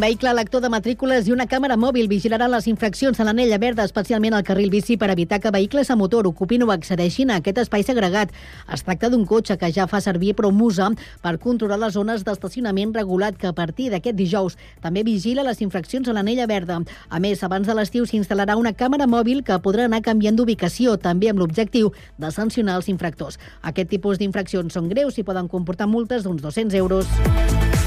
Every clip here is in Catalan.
Vehicle lector de matrícules i una càmera mòbil vigilaran les infraccions a l'anella verda, especialment al carril bici, per evitar que vehicles a motor ocupin o accedeixin a aquest espai segregat. Es tracta d'un cotxe que ja fa servir Promusa per controlar les zones d'estacionament regulat que a partir d'aquest dijous també vigila les infraccions a l'anella verda. A més, abans de l'estiu s'instal·larà una càmera mòbil que podrà anar canviant d'ubicació, també amb l'objectiu de sancionar els infractors. Aquest tipus d'infraccions són greus i poden comportar multes d'uns 200 euros.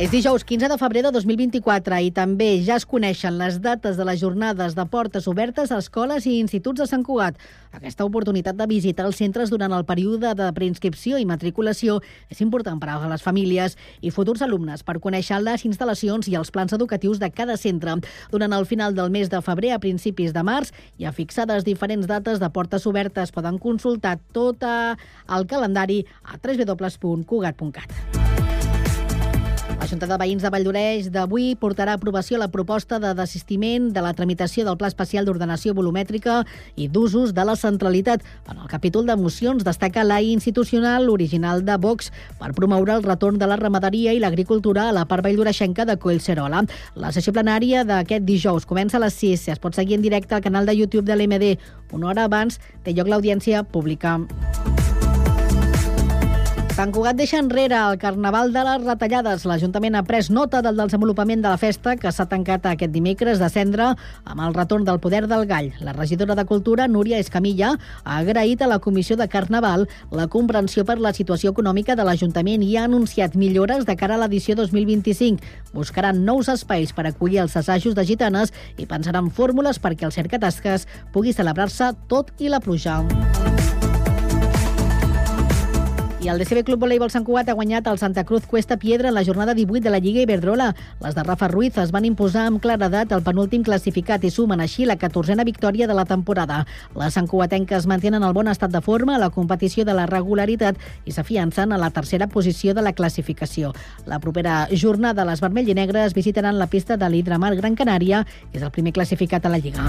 És dijous 15 de febrer de 2024 i també ja es coneixen les dates de les jornades de portes obertes a escoles i instituts de Sant Cugat. Aquesta oportunitat de visitar els centres durant el període de preinscripció i matriculació és important per a les famílies i futurs alumnes per conèixer les instal·lacions i els plans educatius de cada centre. Durant el final del mes de febrer a principis de març hi ha fixades diferents dates de portes obertes. Poden consultar tot el calendari a www.cugat.cat. La Junta de Veïns de Valldoreix d'avui portarà a aprovació la proposta de desistiment de la tramitació del Pla Especial d'Ordenació Volumètrica i d'usos de la centralitat. En el capítol de mocions destaca la institucional original de Vox per promoure el retorn de la ramaderia i l'agricultura a la part valldoreixenca de Collserola. La sessió plenària d'aquest dijous comença a les 6. Es pot seguir en directe al canal de YouTube de l'MD. Una hora abans té lloc l'audiència pública. Sant Cugat deixa enrere el Carnaval de les Retallades. L'Ajuntament ha pres nota del desenvolupament de la festa que s'ha tancat aquest dimecres de cendre amb el retorn del poder del gall. La regidora de Cultura, Núria Escamilla, ha agraït a la Comissió de Carnaval la comprensió per la situació econòmica de l'Ajuntament i ha anunciat millores de cara a l'edició 2025. Buscaran nous espais per acollir els assajos de gitanes i pensaran fórmules perquè el cercatasques pugui celebrar-se tot i la pluja. I el DCB Club Voleibol Sant Cugat ha guanyat el Santa Cruz Cuesta Piedra en la jornada 18 de la Lliga Iberdrola. Les de Rafa Ruiz es van imposar amb claredat el penúltim classificat i sumen així la 14a victòria de la temporada. Les santcuatenques mantenen el bon estat de forma a la competició de la regularitat i s'afiancen a la tercera posició de la classificació. La propera jornada les vermell i negres visitaran la pista de l'Hidramar Gran Canària, que és el primer classificat a la Lliga.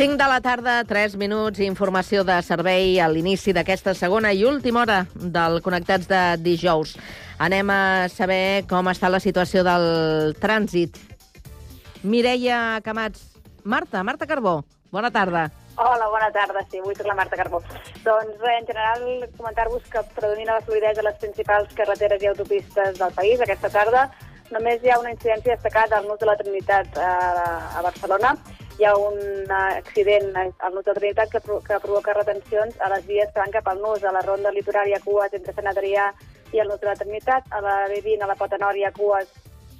De la tarda, 3 minuts, informació de servei a l'inici d'aquesta segona i última hora del Connectats de dijous. Anem a saber com està la situació del trànsit. Mireia Camats. Marta, Marta Carbó, bona tarda. Hola, bona tarda. Sí, avui soc la Marta Carbó. Doncs en general, comentar-vos que predomina la fluidesa a les principals carreteres i autopistes del país aquesta tarda. Només hi ha una incidència destacada al nus de la Trinitat a, a Barcelona, hi ha un accident al Nus de Trinitat que, que provoca retencions a les vies que van cap al Nus, a la ronda litoral cues entre Sant Adrià i el Nus de la Trinitat, a la B20 a la ha cues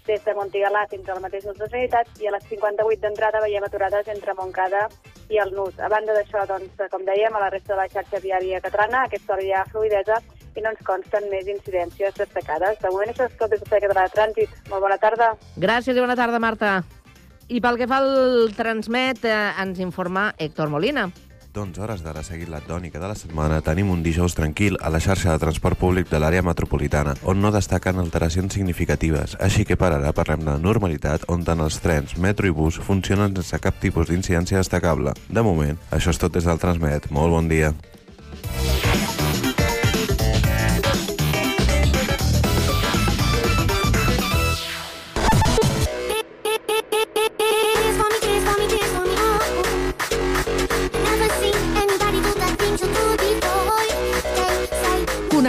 des de Montigalà fins al mateix Nus de Trinitat i a les 58 d'entrada veiem aturades entre Montcada i el Nus. A banda d'això, doncs, com dèiem, a la resta de la xarxa viària catalana, aquesta hora hi ha fluidesa i no ens consten més incidències destacades. De moment això és tot des de de Trànsit. Molt bona tarda. Gràcies i bona tarda, Marta. I pel que fa al Transmet, eh, ens informa Héctor Molina. Doncs hores d'ara seguir la tònica de la setmana tenim un dijous tranquil a la xarxa de transport públic de l'àrea metropolitana, on no destaquen alteracions significatives, així que per ara parlem de normalitat on tant els trens, metro i bus funcionen sense cap tipus d'incidència destacable. De moment, això és tot des del Transmet. Molt bon dia.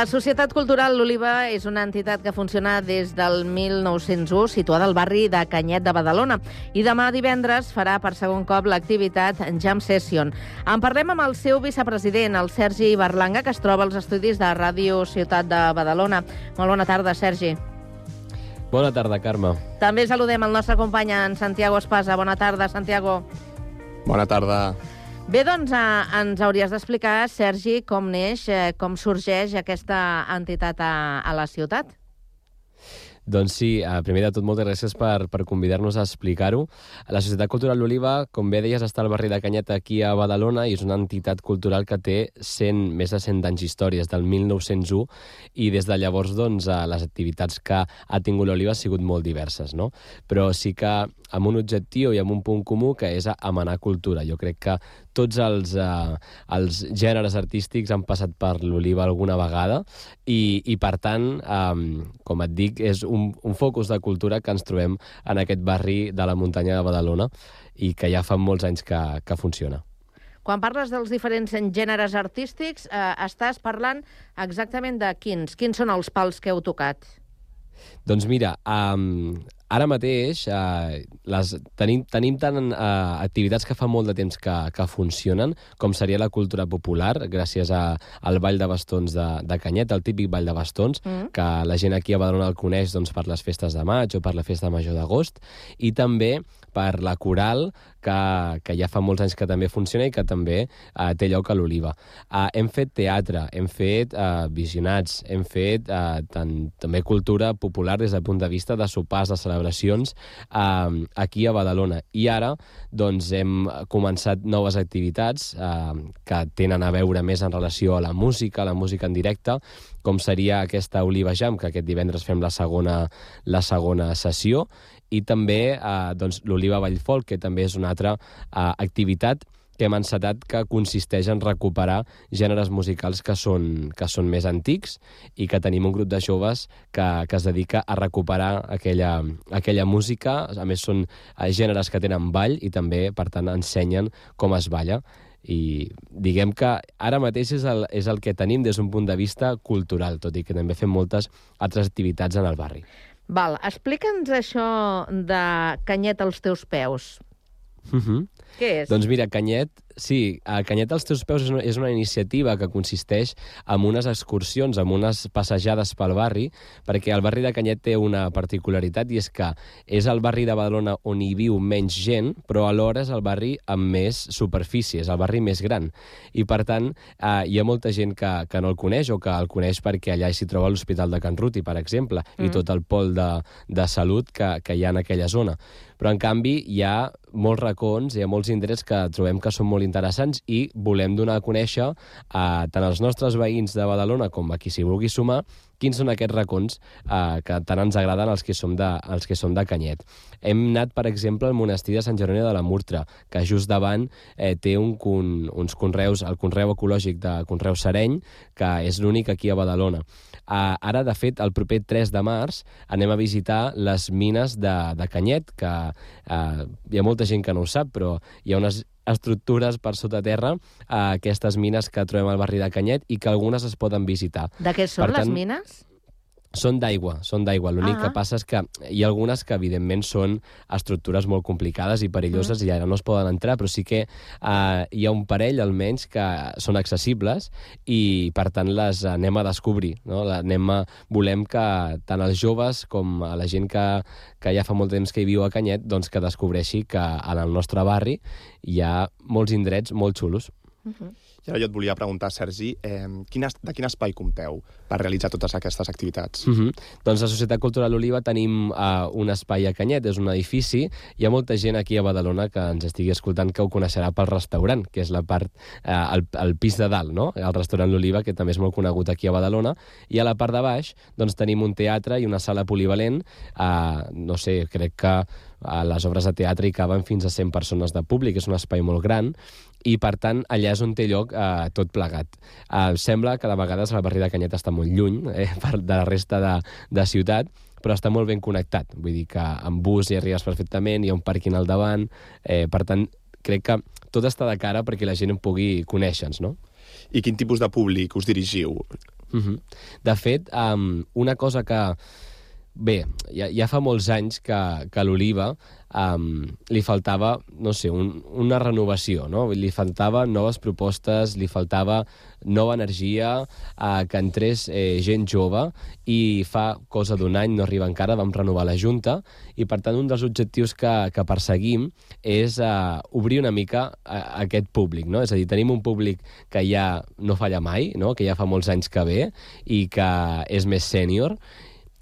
La Societat Cultural L'Oliva és una entitat que funciona des del 1901, situada al barri de Canyet de Badalona. I demà divendres farà per segon cop l'activitat Jam Session. En parlem amb el seu vicepresident, el Sergi Berlanga, que es troba als estudis de Ràdio Ciutat de Badalona. Molt bona tarda, Sergi. Bona tarda, Carme. També saludem el nostre company, en Santiago Espasa. Bona tarda, Santiago. Bona tarda. Bé, doncs eh, ens hauries d'explicar, Sergi, com neix, eh, com sorgeix aquesta entitat a, a la ciutat. Doncs sí, eh, primer de tot, moltes gràcies per, per convidar-nos a explicar-ho. La Societat Cultural L'Oliva, com bé deies, està al barri de Canyet aquí a Badalona i és una entitat cultural que té 100, més de 100 anys d'història, del 1901, i des de llavors doncs, eh, les activitats que ha tingut l'Oliva han sigut molt diverses, no? Però sí que amb un objectiu i amb un punt comú que és amenar cultura. Jo crec que tots els, eh, els gèneres artístics han passat per l'Oliva alguna vegada i, i per tant, eh, com et dic, és un, un focus de cultura que ens trobem en aquest barri de la muntanya de Badalona i que ja fa molts anys que, que funciona. Quan parles dels diferents gèneres artístics, eh, estàs parlant exactament de quins? Quins són els pals que heu tocat? Doncs mira, um, ara mateix eh, les, tenim, tenim tant eh, activitats que fa molt de temps que, que funcionen, com seria la cultura popular, gràcies a, al Ball de Bastons de, de Canyet, el típic Ball de Bastons, mm. que la gent aquí a Badalona el coneix doncs, per les festes de maig o per la festa major d'agost, i també per la coral, que, que ja fa molts anys que també funciona i que també eh, té lloc a l'Oliva. Eh, hem fet teatre, hem fet eh, visionats, hem fet eh, tant, també cultura popular des del punt de vista de sopars, de celebracions, eh, aquí a Badalona. I ara doncs, hem començat noves activitats eh, que tenen a veure més en relació a la música, a la música en directe, com seria aquesta Oliva Jam, que aquest divendres fem la segona, la segona sessió, i també eh, doncs, l'Oliva Vallfolk, que també és una altra eh, activitat que hem encetat que consisteix en recuperar gèneres musicals que són, que són més antics i que tenim un grup de joves que, que es dedica a recuperar aquella, aquella música. A més, són eh, gèneres que tenen ball i també, per tant, ensenyen com es balla i diguem que ara mateix és el, és el que tenim des d'un punt de vista cultural, tot i que també fem moltes altres activitats en el barri. Val, explica'ns això de Canyet als teus peus. Uh -huh. Què és? Doncs mira, Canyet, sí, a Canyet als teus peus és una, és una iniciativa que consisteix en unes excursions, en unes passejades pel barri, perquè el barri de Canyet té una particularitat i és que és el barri de Badalona on hi viu menys gent, però alhora és el barri amb més superfície, és el barri més gran. I per tant, eh, hi ha molta gent que, que no el coneix o que el coneix perquè allà s'hi troba l'Hospital de Can Ruti, per exemple, mm. i tot el pol de, de salut que, que hi ha en aquella zona. Però, en canvi, hi ha molts racons, hi ha molts indrets que trobem que són molt interessants i volem donar a conèixer a tant als nostres veïns de Badalona com a qui s'hi vulgui sumar quins són aquests racons eh, que tant ens agraden els que, som de, els que som de Canyet. Hem anat, per exemple, al monestir de Sant Jeroni de la Murtra, que just davant eh, té un, un, uns conreus, el conreu ecològic de Conreu Sereny, que és l'únic aquí a Badalona. Uh, ara, de fet, el proper 3 de març anem a visitar les mines de, de Canyet, que uh, hi ha molta gent que no ho sap, però hi ha unes estructures per sota terra, uh, aquestes mines que trobem al barri de Canyet i que algunes es poden visitar. De què són Per les tant, mines? Són d'aigua, són d'aigua. L'únic Ah. que passa és que hi ha algunes que, evidentment, són estructures molt complicades i perilloses Mm. i ara no es poden entrar, però sí que eh, hi ha un parell, almenys, que són accessibles i, per tant, les anem a descobrir. No? La- Anem a, volem que tant els joves com a la gent que, que ja fa molt temps que hi viu a Canyet doncs que descobreixi que en el nostre barri hi ha molts indrets molt xulos. Uh -huh. Ara jo et volia preguntar, Sergi, eh, quin, es- de quin espai compteu per realitzar totes aquestes activitats? Mm -hmm. Doncs a Societat Cultural Oliva tenim uh, un espai a Canyet, és un edifici. Hi ha molta gent aquí a Badalona que ens estigui escoltant que ho coneixerà pel restaurant, que és la part, uh, el, el pis de dalt, no? el restaurant L'Oliva, que també és molt conegut aquí a Badalona. I a la part de baix doncs, tenim un teatre i una sala polivalent. Uh, no sé, crec que a les obres de teatre hi caben fins a 100 persones de públic, és un espai molt gran, i per tant allà és on té lloc eh, tot plegat. Eh, sembla que de vegades el barri de Canyet està molt lluny eh, per, de la resta de, de ciutat, però està molt ben connectat. Vull dir que amb bus hi arribes perfectament, hi ha un pàrquing al davant, eh, per tant crec que tot està de cara perquè la gent en pugui conèixer-nos, no? I quin tipus de públic us dirigiu? Uh -huh. De fet, um, una cosa que... Bé, ja, ja fa molts anys que, que l'Oliva um, li faltava, no sé, un, una renovació, no? Li faltava noves propostes, li faltava nova energia, uh, que entrés eh, gent jove, i fa cosa d'un any, no arriba encara, vam renovar la Junta, i per tant un dels objectius que, que perseguim és uh, obrir una mica a, a aquest públic, no? És a dir, tenim un públic que ja no falla mai, no? que ja fa molts anys que ve i que és més sènior,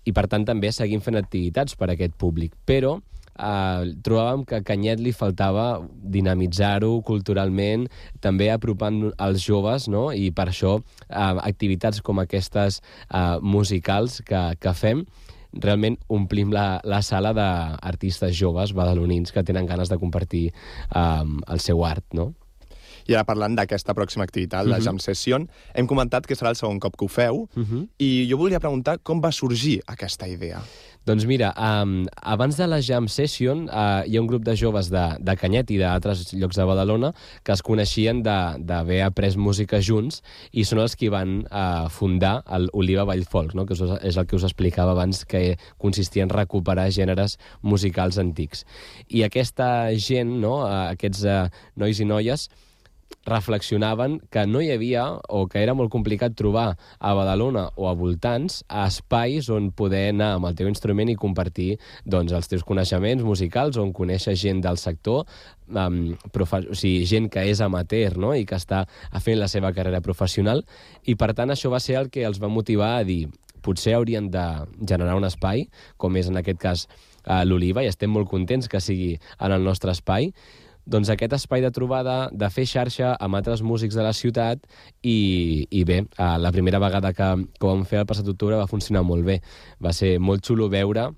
i per tant també seguim fent activitats per a aquest públic. Però eh, trobàvem que a Canyet li faltava dinamitzar-ho culturalment, també apropant als joves, no? i per això eh, activitats com aquestes eh, musicals que, que fem realment omplim la, la sala d'artistes joves badalonins que tenen ganes de compartir eh, el seu art, no? I ara parlant d'aquesta pròxima activitat, la Mhm. Jam Session, hem comentat que serà el segon cop que ho feu, Uh -huh. i jo volia preguntar com va sorgir aquesta idea. Doncs mira, um, abans de la Jam Session uh, hi ha un grup de joves de, de Canyet i d'altres llocs de Badalona que es coneixien d'haver après música junts i són els que van uh, fundar el Oliva Vallfolk, no? que és el que us explicava abans, que consistia en recuperar gèneres musicals antics. I aquesta gent, no? uh, aquests uh, nois i noies, reflexionaven que no hi havia o que era molt complicat trobar a Badalona o a voltants espais on poder anar amb el teu instrument i compartir doncs, els teus coneixements musicals, on conèixer gent del sector, um, o sigui, gent que és amateur no? i que està fent la seva carrera professional, i per tant això va ser el que els va motivar a dir potser haurien de generar un espai, com és en aquest cas uh, l'Oliva, i estem molt contents que sigui en el nostre espai, doncs aquest espai de trobada, de fer xarxa amb altres músics de la ciutat i, i bé, eh, la primera vegada que, que ho vam fer el passat octubre va funcionar molt bé. Va ser molt xulo veure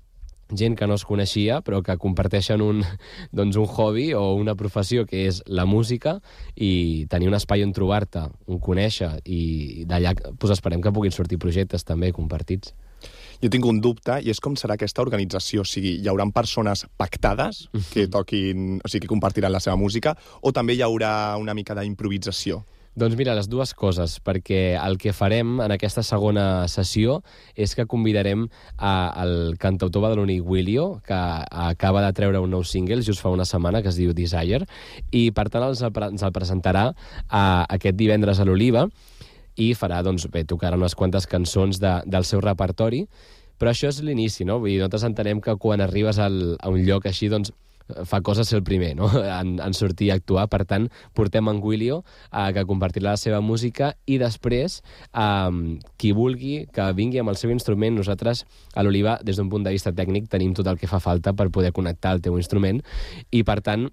gent que no es coneixia però que comparteixen un, doncs un hobby o una professió que és la música i tenir un espai on trobar-te, on conèixer i d'allà doncs esperem que puguin sortir projectes també compartits. Jo tinc un dubte, i és com serà aquesta organització. O sigui, hi haurà persones pactades que toquin, o sigui, que compartiran la seva música, o també hi haurà una mica d'improvisació? Doncs mira, les dues coses, perquè el que farem en aquesta segona sessió és que convidarem a, al cantautor badaloní Willio, que acaba de treure un nou single just fa una setmana, que es diu Desire, i per tant els, el ens el presentarà a, aquest divendres a l'Oliva, i farà, doncs bé, tocarà unes quantes cançons de, del seu repertori, però això és l'inici, no? Vull dir, nosaltres entenem que quan arribes al, a un lloc així, doncs, fa coses ser el primer, no? En, en sortir a actuar. Per tant, portem en Willio eh, que compartirà la seva música i després, eh, qui vulgui que vingui amb el seu instrument, nosaltres a l'Oliva, des d'un punt de vista tècnic, tenim tot el que fa falta per poder connectar el teu instrument i, per tant,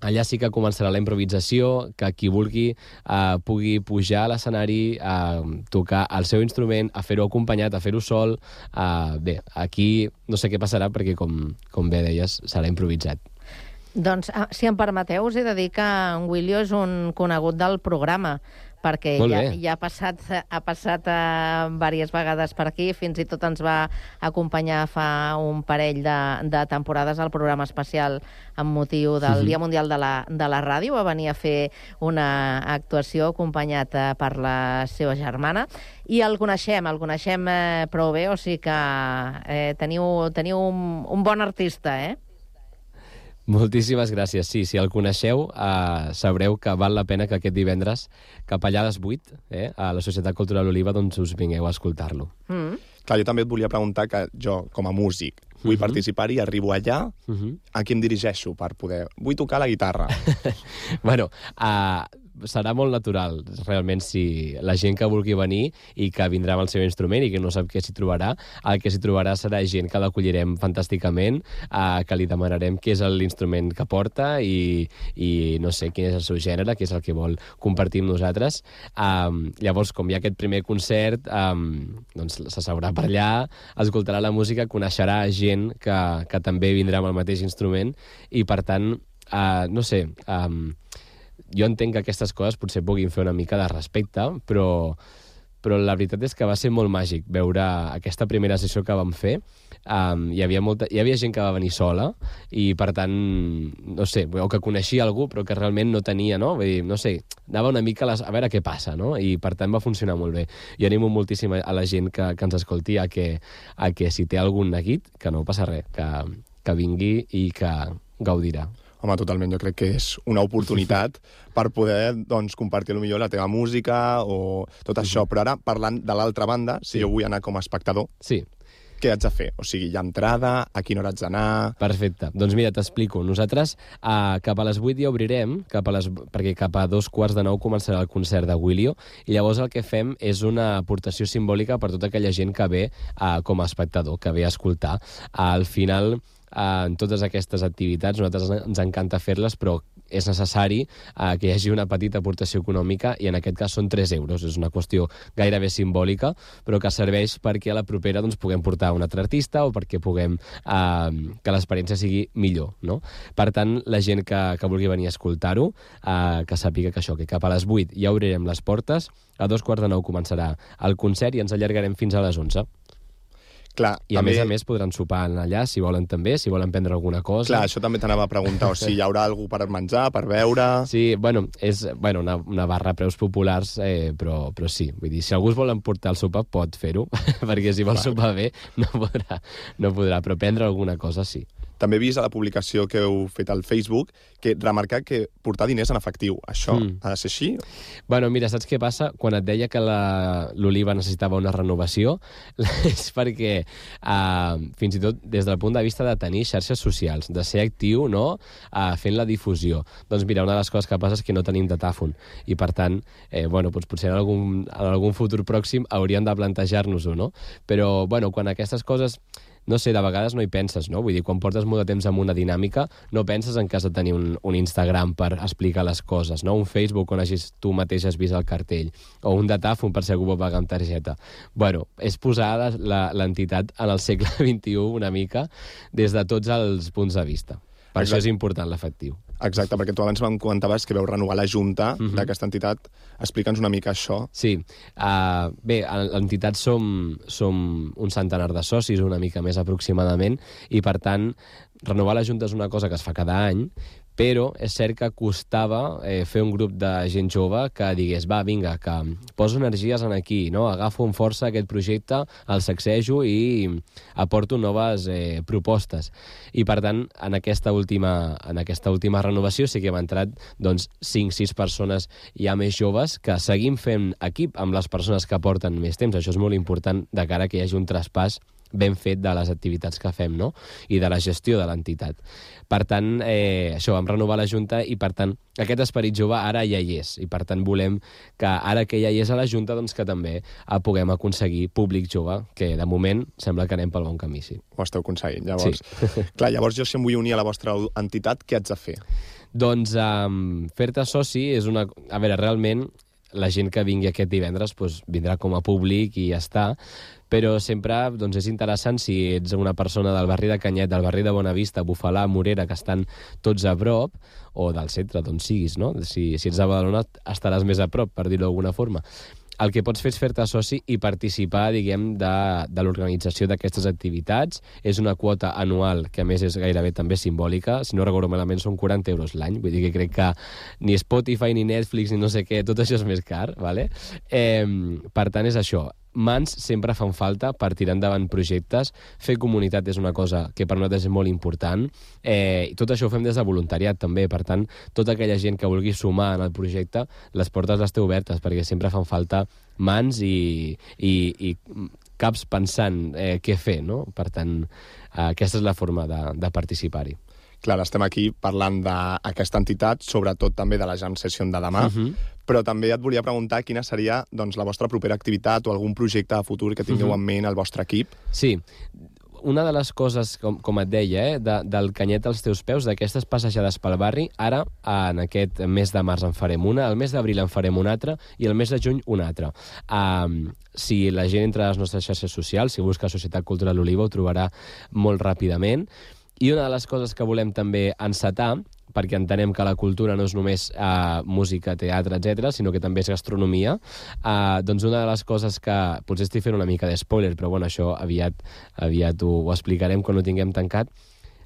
Allà sí que començarà la improvisació, que qui vulgui eh, pugui pujar a l'escenari, a tocar el seu instrument, a fer-ho acompanyat, a fer-ho sol. Eh, bé, aquí no sé què passarà perquè, com, com bé deies, serà improvisat. Doncs, ah, si em permeteu, us he de dir que en Willio és un conegut del programa, perquè ja, ja ha passat, ha passat uh, diverses vegades per aquí, fins i tot ens va acompanyar fa un parell de, de temporades al programa especial amb motiu del Mhm. Dia Mundial de la, de la Ràdio, va venir a fer una actuació acompanyat eh, per la seva germana, i el coneixem, el coneixem eh, prou bé, o sigui que eh, teniu, teniu un, un bon artista, eh? Moltíssimes gràcies. Sí, si el coneixeu, eh, sabreu que val la pena que aquest divendres, cap allà a les 8, eh, a la Societat Cultural Oliva, doncs us vingueu a escoltar-lo. Mm. Clar, jo també et volia preguntar que jo, com a músic, vull Mhm. participar i arribo allà, Uh -huh. a qui em dirigeixo per poder... Vull tocar la guitarra. bueno, uh, serà molt natural, realment, si la gent que vulgui venir i que vindrà amb el seu instrument i que no sap què s'hi trobarà, el que s'hi trobarà serà gent que l'acollirem fantàsticament, eh, que li demanarem què és l'instrument que porta i, i no sé quin és el seu gènere, què és el que vol compartir amb nosaltres. Um, llavors, com hi ha aquest primer concert, um, doncs s'asseurà per allà, escoltarà la música, coneixerà gent que, que també vindrà amb el mateix instrument i, per tant, uh, no sé, um, jo entenc que aquestes coses potser puguin fer una mica de respecte, però, però la veritat és que va ser molt màgic veure aquesta primera sessió que vam fer. Um, hi, havia molta, hi havia gent que va venir sola i, per tant, no sé, o que coneixia algú però que realment no tenia, no? Vull dir, no sé, anava una mica a, les, a veure què passa, no? I, per tant, va funcionar molt bé. I animo moltíssim a la gent que, que ens escolti a que, a que si té algun neguit, que no passa res, que, que vingui i que gaudirà. Home, totalment, jo crec que és una oportunitat per poder doncs, compartir millor la teva música o tot això. Però ara, parlant de l'altra banda, si Sí. jo vull anar com a espectador, Sí, què haig de fer? O sigui, hi ha entrada, a quina hora haig d'anar... Perfecte. Doncs mira, t'explico. Nosaltres uh, cap a les 8 ja obrirem, cap a les, perquè cap a dos quarts de nou començarà el concert de Willio, i llavors el que fem és una aportació simbòlica per tota aquella gent que ve uh, com a espectador, que ve a escoltar. Uh, al final, en totes aquestes activitats, nosaltres ens encanta fer-les, però és necessari uh, que hi hagi una petita aportació econòmica i en aquest cas són 3 euros. És una qüestió gairebé simbòlica, però que serveix perquè a la propera doncs, puguem portar un altre artista o perquè puguem uh, que l'experiència sigui millor. No? Per tant, la gent que, que vulgui venir a escoltar-ho, uh, que sàpiga que això, que cap a les 8 ja obrirem les portes, a dos quarts de nou començarà el concert i ens allargarem fins a les 11. Clar, I a també, més a més podran sopar allà, si volen també, si volen prendre alguna cosa. Clar, això també t'anava a preguntar, o sigui, hi haurà algú per menjar, per beure... Sí, bueno, és bueno, una, una barra preus populars, eh, però, però sí. Vull dir, si algú es vol emportar el sopar, pot fer-ho, perquè si vol sopar bé, no podrà, no podrà, però prendre alguna cosa sí. També he vist a la publicació que heu fet al Facebook que remarcar que portar diners en efectiu, això Mm. ha de ser així? Bueno, mira, saps què passa? Quan et deia que la- l'Oliva necessitava una renovació, és perquè, uh, fins i tot des del punt de vista de tenir xarxes socials, de ser actiu, no?, uh, fent la difusió. Doncs mira, una de les coses que passa és que no tenim datàfon, i per tant, eh, bueno, doncs potser en algun, en algun futur pròxim hauríem de plantejar-nos-ho, no? Però, bueno, quan aquestes coses no sé, de vegades no hi penses, no? Vull dir, quan portes molt de temps amb una dinàmica, no penses en has de tenir un, un Instagram per explicar les coses, no? Un Facebook on hagis, tu mateix has vist el cartell, o un datàfon per si algú vol pagar amb targeta. Bueno, és posar l'entitat en el segle XXI una mica des de tots els punts de vista. Per Exacte. això és important l'efectiu. Exacte, perquè tu abans em comentaves que veu renovar la junta Mhm. d'aquesta entitat. Explica'ns una mica això. Sí, uh, bé, l'entitat som, som un centenar de socis, una mica més aproximadament, i per tant, renovar la Junta és una cosa que es fa cada any, però és cert que costava eh, fer un grup de gent jove que digués, va, vinga, que poso energies en aquí, no? agafo amb força aquest projecte, el sacsejo i aporto noves eh, propostes. I, per tant, en aquesta última, en aquesta última renovació sí que hem entrat doncs, 5-6 persones ja més joves que seguim fent equip amb les persones que porten més temps. Això és molt important de cara que hi hagi un traspàs ben fet de les activitats que fem, no? I de la gestió de l'entitat. Per tant, eh, això, vam renovar la Junta i, per tant, aquest esperit jove ara ja hi és. I, per tant, volem que ara que ja hi és a la Junta, doncs que també eh, puguem aconseguir públic jove, que de moment sembla que anem pel bon camí, sí. Ho esteu aconseguint, llavors. Sí. Clar, llavors jo si em vull unir a la vostra entitat, què haig de fer? Doncs um, fer-te soci és una... A veure, realment, la gent que vingui aquest divendres doncs, vindrà com a públic i ja està, però sempre doncs, és interessant si ets una persona del barri de Canyet, del barri de Bonavista, Bufalà, Morera, que estan tots a prop, o del centre, d'on siguis, no? Si, si ets de Badalona estaràs més a prop, per dir-ho d'alguna forma. El que pots fer és fer-te soci i participar, diguem, de, de l'organització d'aquestes activitats. És una quota anual, que a més és gairebé també simbòlica. Si no recordo malament, són 40 euros l'any. Vull dir que crec que ni Spotify, ni Netflix, ni no sé què, tot això és més car, ¿vale? Eh, per tant, és això mans sempre fan falta per tirar endavant projectes. Fer comunitat és una cosa que per nosaltres és molt important. Eh, tot això ho fem des de voluntariat, també. Per tant, tota aquella gent que vulgui sumar en el projecte, les portes les té obertes, perquè sempre fan falta mans i, i, i caps pensant eh, què fer, no? Per tant, eh, aquesta és la forma de, de participar-hi. Clar, estem aquí parlant d'aquesta entitat, sobretot també de la Jam Session de demà, Uh -huh. però també et volia preguntar quina seria doncs, la vostra propera activitat o algun projecte de futur que tingueu Mhm. en ment al vostre equip. Sí, una de les coses, com, com et deia, eh, de, del canyet als teus peus, d'aquestes passejades pel barri, ara, en aquest mes de març en farem una, el mes d'abril en farem una altra i el mes de juny una altra. Um, si la gent entra a les nostres xarxes socials, si busca Societat Cultural Oliva, ho trobarà molt ràpidament. I una de les coses que volem també encetar perquè entenem que la cultura no és només uh, música, teatre, etc, sinó que també és gastronomia. Uh, doncs una de les coses que potser estic fent una mica de spoiler, però bueno, això aviat, aviat ho, ho explicarem quan ho tinguem tancat,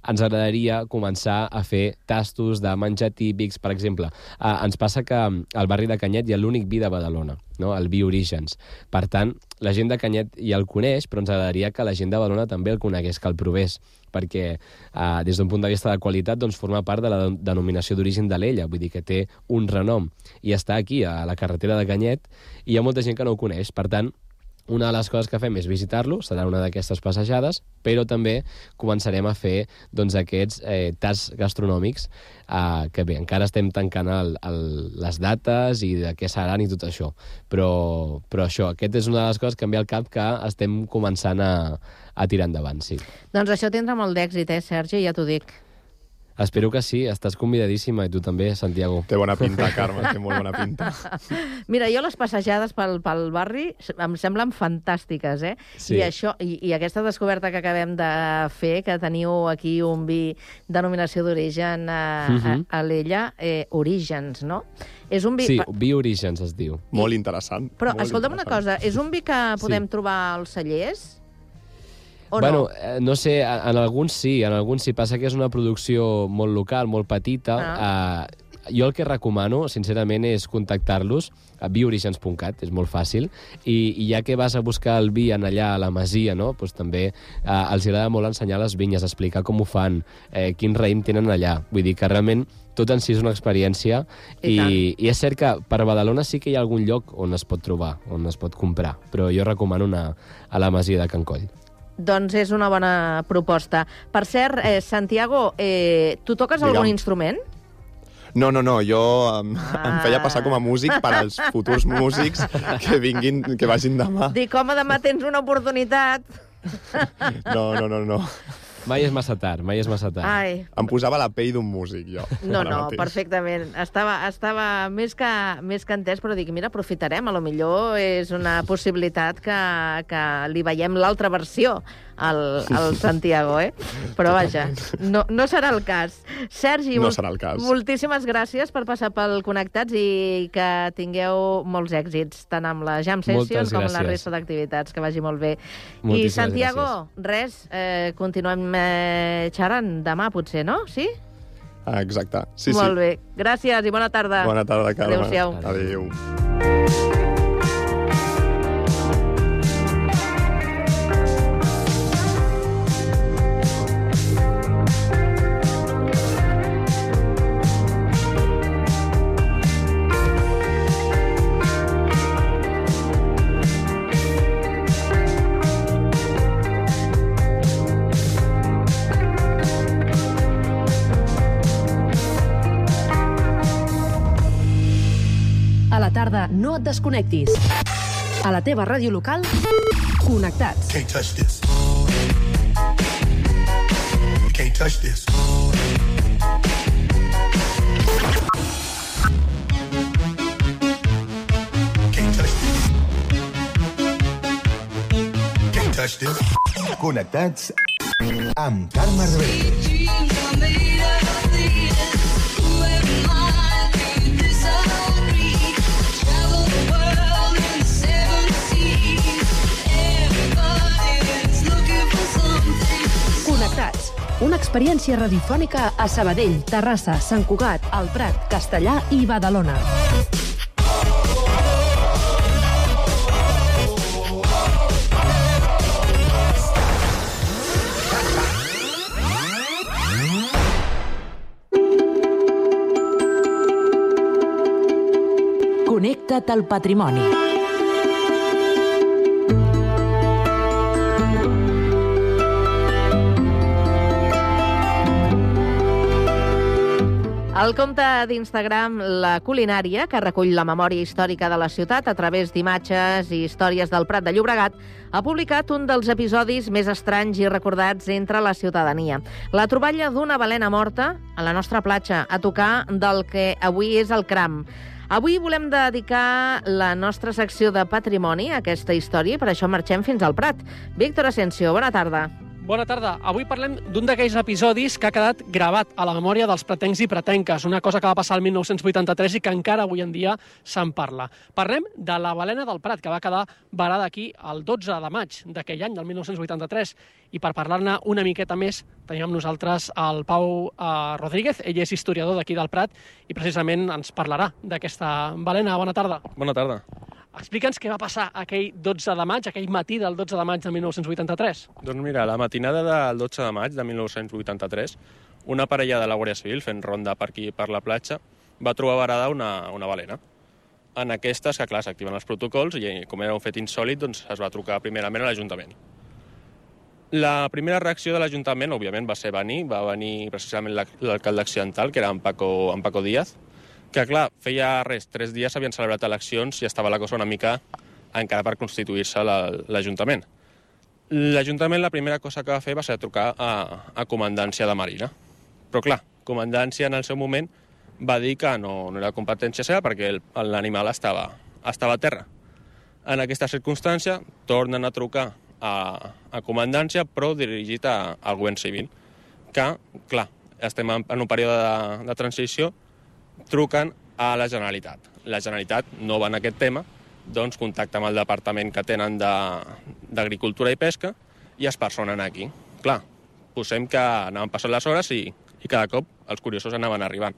ens agradaria començar a fer tastos de menjar típics, per exemple. Uh, ens passa que al barri de Canyet hi ha l'únic vi de Badalona, no? el vi Orígens. Per tant, la gent de Canyet ja el coneix, però ens agradaria que la gent de Badalona també el conegués, que el provés, perquè uh, des d'un punt de vista de qualitat doncs, forma part de la de- denominació d'origen de l'Ella, vull dir que té un renom. I està aquí, a la carretera de Canyet, i hi ha molta gent que no ho coneix. Per tant, una de les coses que fem és visitar-lo, serà una d'aquestes passejades, però també començarem a fer doncs, aquests eh, tasts gastronòmics eh, que bé, encara estem tancant el, el, les dates i de què seran i tot això. Però, però això, aquest és una de les coses que em ve al cap que estem començant a, a tirar endavant, sí. Doncs això tindrà molt d'èxit, eh, Sergi, ja t'ho dic. Espero que sí, estàs convidadíssima, i tu també, Santiago. Té bona pinta, Carme, té molt bona pinta. Mira, jo les passejades pel, pel barri em semblen fantàstiques, eh? Sí. I, això, i, I aquesta descoberta que acabem de fer, que teniu aquí un vi denominació d'origen a, a, Mhm. a l'Ella, eh, Orígens, no? És un vi... Sí, Vi Orígens es diu. Molt interessant. Però, molt escolta'm una interessant. cosa, és un vi que podem Sí. trobar als cellers? O bueno, no? eh, no sé, en alguns sí, en alguns sí. Passa que és una producció molt local, molt petita. Ah. Eh, jo el que recomano, sincerament, és contactar-los a bioorigens.cat, és molt fàcil, i, i ja que vas a buscar el vi en allà a la masia, no? pues també eh, els agrada molt ensenyar les vinyes, explicar com ho fan, eh, quin raïm tenen allà. Vull dir que realment tot en si és una experiència I i, i és cert que per Badalona sí que hi ha algun lloc on es pot trobar, on es pot comprar, però jo recomano anar a la masia de Can Coll. Doncs és una bona proposta. Per cert, eh, Santiago, eh, tu toques Digue'm. algun instrument? No, no, no, jo em, Ah. em feia passar com a músic per als futurs músics que vinguin, que vagin demà. Dic, home, demà tens una oportunitat. No, no, no, no. Mai és massa tard, mai és massa tard. Ai, Em posava la pell d'un músic, jo. no, no, mateix. perfectament. Estava, estava més, que, més que entès, però dic, mira, aprofitarem, a lo millor és una possibilitat que, que li veiem l'altra versió al, al Santiago, eh? Però vaja, no, no serà el cas. Sergi, No serà el cas. moltíssimes gràcies per passar pel Connectats i que tingueu molts èxits, tant amb la Jam Session Moltes com amb la gràcies. resta d'activitats. Que vagi molt bé. I Moltíssimes Santiago, res, eh, continuem eh, xerrant demà, potser, no? Sí? Ah, exacte. Sí, Molt sí. bé. Gràcies i bona tarda. Bona tarda, Carme. Adéu-siau. Adéu. A no et desconnectis. A la teva ràdio local, connectats. Can't touch this. Can't touch this. Can't touch this. Can't touch this. Connectats amb Carme Reverte. Una experiència radiofònica a Sabadell, Terrassa, Sant Cugat, El Prat, Castellà i Badalona. Connecta't al patrimoni. El compte d'Instagram La Culinària, que recull la memòria històrica de la ciutat a través d'imatges i històries del Prat de Llobregat, ha publicat un dels episodis més estranys i recordats entre la ciutadania. La troballa d'una balena morta a la nostra platja, a tocar del que avui és el Cram. Avui volem dedicar la nostra secció de patrimoni a aquesta història i per això marxem fins al Prat. Víctor Asensio, bona tarda. Bona tarda. Avui parlem d'un d'aquells episodis que ha quedat gravat a la memòria dels pretencs i pretenques, una cosa que va passar el 1983 i que encara avui en dia se'n parla. Parlem de la balena del Prat, que va quedar varada aquí el 12 de maig d'aquell any, del 1983. I per parlar-ne una miqueta més, tenim amb nosaltres el Pau eh, Rodríguez. Ell és historiador d'aquí del Prat i precisament ens parlarà d'aquesta balena. Bona tarda. Bona tarda. Explica'ns què va passar aquell 12 de maig, aquell matí del 12 de maig de 1983. Doncs mira, la matinada del 12 de maig de 1983, una parella de la Guàrdia Civil fent ronda per aquí per la platja va trobar varada una, una balena. En aquestes, que clar, s'activen els protocols i com era un fet insòlid, doncs es va trucar primerament a l'Ajuntament. La primera reacció de l'Ajuntament, òbviament, va ser venir, va venir precisament l'alcalde accidental, que era en Paco, en Paco Díaz, que clar, feia res, tres dies s'havien celebrat eleccions i estava la cosa una mica encara per constituir-se l'Ajuntament. L'Ajuntament la primera cosa que va fer va ser trucar a, a Comandància de Marina. Però clar, Comandància en el seu moment va dir que no, no era competència seva perquè l'animal estava, estava a terra. En aquesta circumstància tornen a trucar a, a Comandància però dirigit a, al govern civil que, clar, estem en, en un període de, de transició truquen a la Generalitat. La Generalitat no va en aquest tema, doncs contacta amb el departament que tenen d'Agricultura i Pesca i es personen aquí. Clar, posem que anaven passant les hores i, i cada cop els curiosos anaven arribant.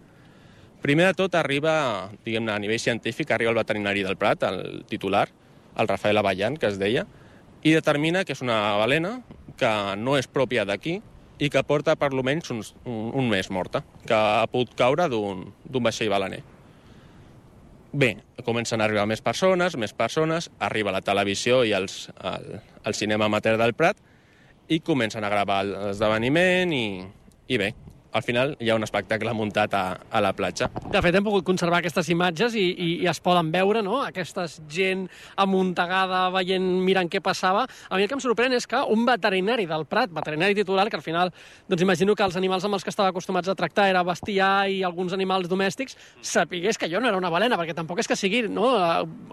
Primer de tot arriba, diguem a nivell científic, arriba el veterinari del Prat, el titular, el Rafael Avallan, que es deia, i determina que és una balena que no és pròpia d'aquí, i que porta per almenys un, un, un mes morta, que ha pogut caure d'un vaixell balaner. Bé, comencen a arribar més persones, més persones, arriba la televisió i els, el, el cinema amateur del Prat i comencen a gravar l'esdeveniment i, i bé, al final hi ha un espectacle muntat a, a la platja. De fet, hem pogut conservar aquestes imatges i, i, i es poden veure, no?, aquesta gent amuntegada, veient, mirant què passava. A mi el que em sorprèn és que un veterinari del Prat, veterinari titular, que al final, doncs imagino que els animals amb els que estava acostumats a tractar era bestiar i alguns animals domèstics, sapigués que jo no era una balena, perquè tampoc és que sigui no,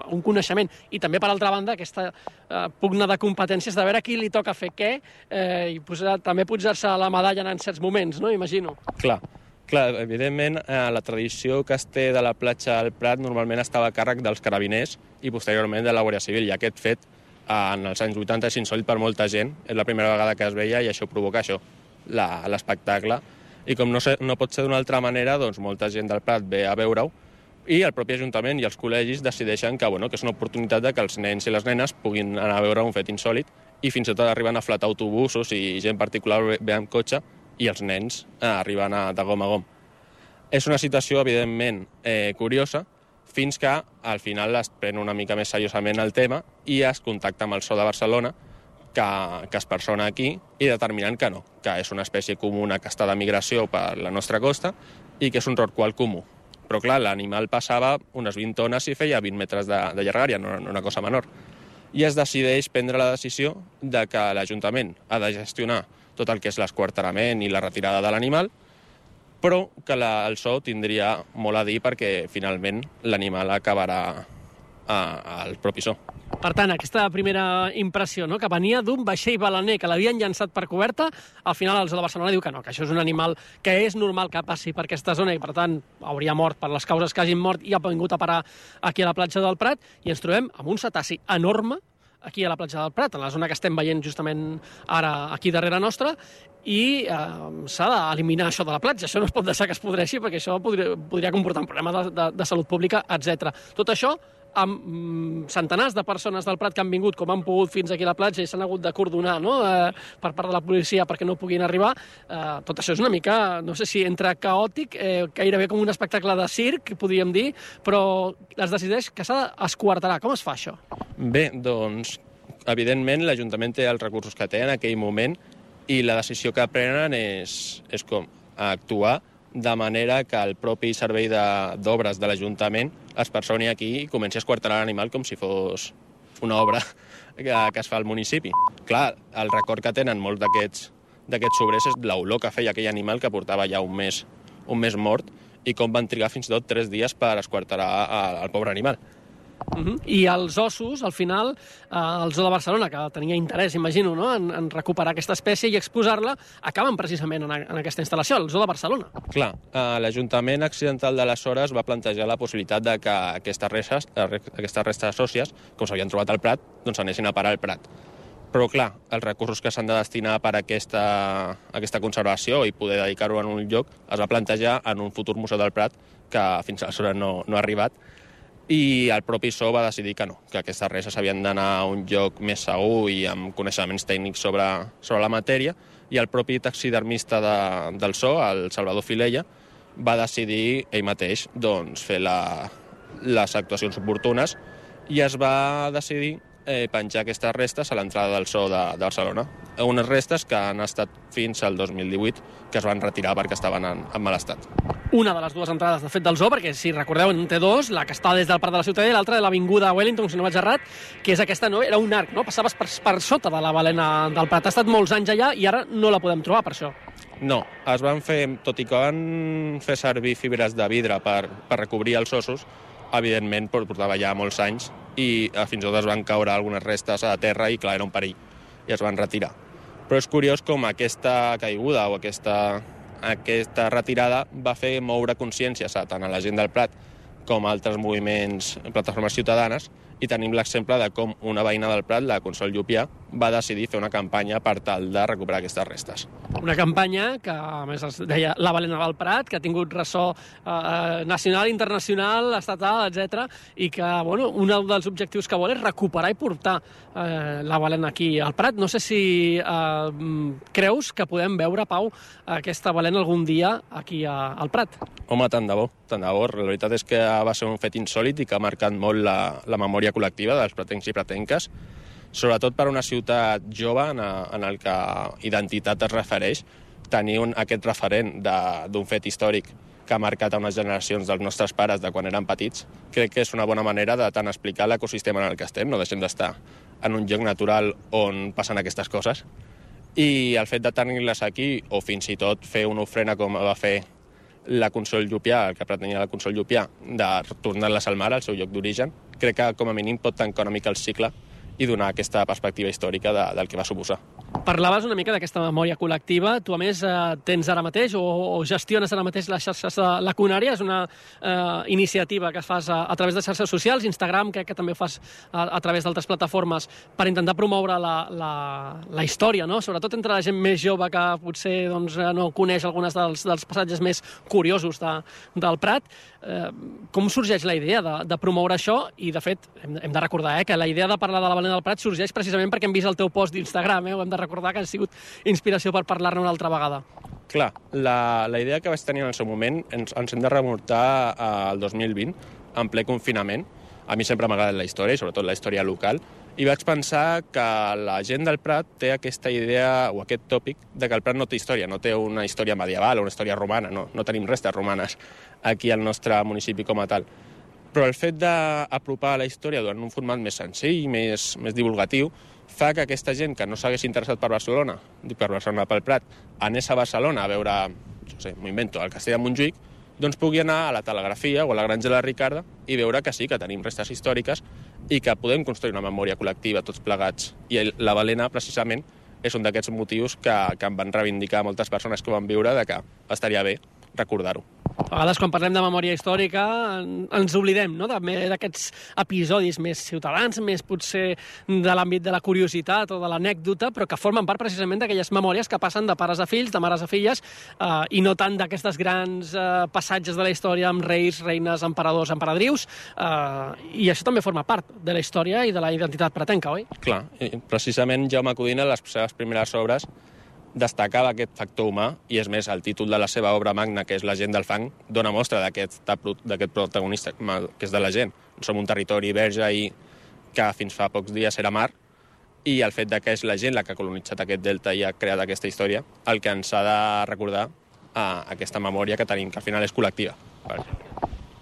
un coneixement. I també, per altra banda, aquesta eh, pugna de competències de veure qui li toca fer què eh, i posar, també pujar-se la medalla en certs moments, no?, imagino. Clar, clar, evidentment eh, la tradició que es té de la platja al Prat normalment estava a càrrec dels carabiners i posteriorment de la Guàrdia Civil, i aquest fet eh, en els anys 80 és insòlit per molta gent, és la primera vegada que es veia i això provoca això, l'espectacle. I com no, sé, no pot ser d'una altra manera, doncs molta gent del Prat ve a veure-ho i el propi Ajuntament i els col·legis decideixen que, bueno, que és una oportunitat de que els nens i les nenes puguin anar a veure un fet insòlid i fins i tot arriben a flatar autobusos i gent particular ve amb cotxe i els nens eh, arriben a, de gom a gom. És una situació, evidentment, eh, curiosa, fins que al final es pren una mica més seriosament el tema i es contacta amb el SO de Barcelona, que, que es persona aquí, i determinant que no, que és una espècie comuna que està de migració per la nostra costa i que és un rorqual comú. Però clar, l'animal passava unes 20 tones i feia 20 metres de, de llargària, no, no una cosa menor. I es decideix prendre la decisió de que l'Ajuntament ha de gestionar tot el que és l'esquarterament i la retirada de l'animal, però que la, el so tindria molt a dir perquè finalment l'animal acabarà al propi so. Per tant, aquesta primera impressió, no? que venia d'un vaixell balaner que l'havien llançat per coberta, al final els de Barcelona diu que no, que això és un animal que és normal que passi per aquesta zona i, per tant, hauria mort per les causes que hagin mort i ha vingut a parar aquí a la platja del Prat, i ens trobem amb un cetaci enorme, aquí a la platja del Prat, en la zona que estem veient justament ara aquí darrere nostra, i eh, s'ha d'eliminar això de la platja. Això no es pot deixar que es podreixi perquè això podria, podria comportar un problema de, de, de salut pública, etc. Tot això amb mm, centenars de persones del Prat que han vingut com han pogut fins aquí a la platja i s'han hagut de cordonar no? eh, per part de la policia perquè no puguin arribar. Eh, tot això és una mica, no sé si entre caòtic, eh, gairebé com un espectacle de circ, podríem dir, però es decideix que s'ha d'esquarterar. Com es fa això? Bé, doncs, evidentment l'Ajuntament té els recursos que té en aquell moment i la decisió que prenen és, és com actuar de manera que el propi servei d'obres de, de l'Ajuntament es personi aquí i comenci a esquarterar l'animal com si fos una obra que, que es fa al municipi. Clar, el record que tenen molts d'aquests d'aquests sobrers és l'olor que feia aquell animal que portava ja un mes, un mes mort i com van trigar fins i tot tres dies per esquarterar a- el pobre animal. Uh -huh. I els ossos, al final, eh, el Zoo de Barcelona, que tenia interès, imagino, no? en, en recuperar aquesta espècie i exposar-la, acaben precisament en, a, en aquesta instal·lació, el Zoo de Barcelona. Clar, eh, l'Ajuntament Accidental d'aleshores va plantejar la possibilitat de que aquestes restes, eh, aquestes restes sòcies, com s'havien trobat al Prat, doncs anessin a parar al Prat. Però, clar, els recursos que s'han de destinar per a aquesta, aquesta conservació i poder dedicar-ho en un lloc es va plantejar en un futur Museu del Prat que fins aleshores no, no ha arribat i el propi SO va decidir que no, que aquestes restes havien d'anar a un lloc més segur i amb coneixements tècnics sobre, sobre la matèria i el propi taxidermista de, del SO, el Salvador Filella, va decidir ell mateix doncs, fer la, les actuacions oportunes i es va decidir eh, penjar aquestes restes a l'entrada del zoo de, de Barcelona. Unes restes que han estat fins al 2018, que es van retirar perquè estaven en, en mal estat. Una de les dues entrades, de fet, del zoo, perquè, si recordeu, en té dos, la que està des del Parc de la Ciutadella i l'altra de l'Avinguda Wellington, si no vaig errat, que és aquesta, no? Era un arc, no? Passaves per, per sota de la balena del Prat. Ha estat molts anys allà i ara no la podem trobar, per això. No, es van fer, tot i que van fer servir fibres de vidre per, per recobrir els ossos, evidentment por- portava ja molts anys i eh, fins i tot es van caure algunes restes a terra i clar, era un perill i es van retirar. Però és curiós com aquesta caiguda o aquesta, aquesta retirada va fer moure consciències tant a la gent del Prat com a altres moviments, plataformes ciutadanes, i tenim l'exemple de com una veïna del Prat, la Consol Llupià, va decidir fer una campanya per tal de recuperar aquestes restes. Una campanya que, a més, es deia La Balena del Prat, que ha tingut ressò eh, nacional, internacional, estatal, etc i que, bueno, un dels objectius que vol és recuperar i portar eh, la balena aquí al Prat. No sé si eh, creus que podem veure, Pau, aquesta balena algun dia aquí a, al Prat. Home, tant de bo, tant de bo. La veritat és que va ser un fet insòlid i que ha marcat molt la, la memòria col·lectiva dels pretencs i pretenques, sobretot per a una ciutat jove en, en el que identitat es refereix, tenir un, aquest referent d'un fet històric que ha marcat a unes generacions dels nostres pares de quan eren petits, crec que és una bona manera de tant explicar l'ecosistema en el que estem, no deixem d'estar en un lloc natural on passen aquestes coses, i el fet de tenir-les aquí, o fins i tot fer una ofrena com va fer la Consol Llupià, el que pretenia la Consol Llupià, de tornar-les al mar, al seu lloc d'origen, crec que com a mínim pot tancar una mica el cicle i donar aquesta perspectiva històrica de, del que va suposar. Parlaves una mica d'aquesta memòria col·lectiva. Tu, a més, eh, tens ara mateix o, o gestiones ara mateix les xarxes de la Cunària. És una eh, iniciativa que fas a, a través de xarxes socials, Instagram, crec que també ho fas a, a través d'altres plataformes, per intentar promoure la, la, la història, no? sobretot entre la gent més jove que potser doncs, eh, no coneix algunes dels, dels passatges més curiosos de, del Prat. Eh, com sorgeix la idea de, de promoure això? I, de fet, hem, hem de recordar eh, que la idea de parlar de la balena del Prat sorgeix precisament perquè hem vist el teu post d'Instagram. Eh? Ho hem de recordar que ha sigut inspiració per parlar-ne una altra vegada. Clar, la, la idea que vaig tenir en el seu moment ens, ens hem de remuntar al 2020, en ple confinament. A mi sempre m'ha agradat la història, i sobretot la història local, i vaig pensar que la gent del Prat té aquesta idea o aquest tòpic de que el Prat no té història, no té una història medieval o una història romana, no, no tenim restes romanes aquí al nostre municipi com a tal. Però el fet d'apropar la història durant un format més senzill, més, més divulgatiu, fa que aquesta gent que no s'hagués interessat per Barcelona, dic per Barcelona pel Prat, anés a Barcelona a veure, no sé, m'ho invento, el castell de Montjuïc, doncs pugui anar a la telegrafia o a la granja de la Ricarda i veure que sí, que tenim restes històriques i que podem construir una memòria col·lectiva tots plegats. I la balena, precisament, és un d'aquests motius que, que em van reivindicar moltes persones que ho van viure de que estaria bé recordar-ho. A vegades, quan parlem de memòria històrica, en- ens oblidem no? d'aquests episodis més ciutadans, més potser de l'àmbit de la curiositat o de l'anècdota, però que formen part precisament d'aquelles memòries que passen de pares a fills, de mares a filles, eh, i no tant d'aquestes grans eh, passatges de la història amb reis, reines, emperadors, emperadrius, eh, i això també forma part de la història i de la identitat pretenca, oi? Clar, precisament Jaume Codina, les seves primeres obres, destacava aquest factor humà, i és més, el títol de la seva obra magna, que és La gent del fang, dona mostra d'aquest protagonista, que és de la gent. Som un territori verge i que fins fa pocs dies era mar, i el fet de que és la gent la que ha colonitzat aquest delta i ha creat aquesta història, el que ens ha de recordar a aquesta memòria que tenim, que al final és col·lectiva. Per,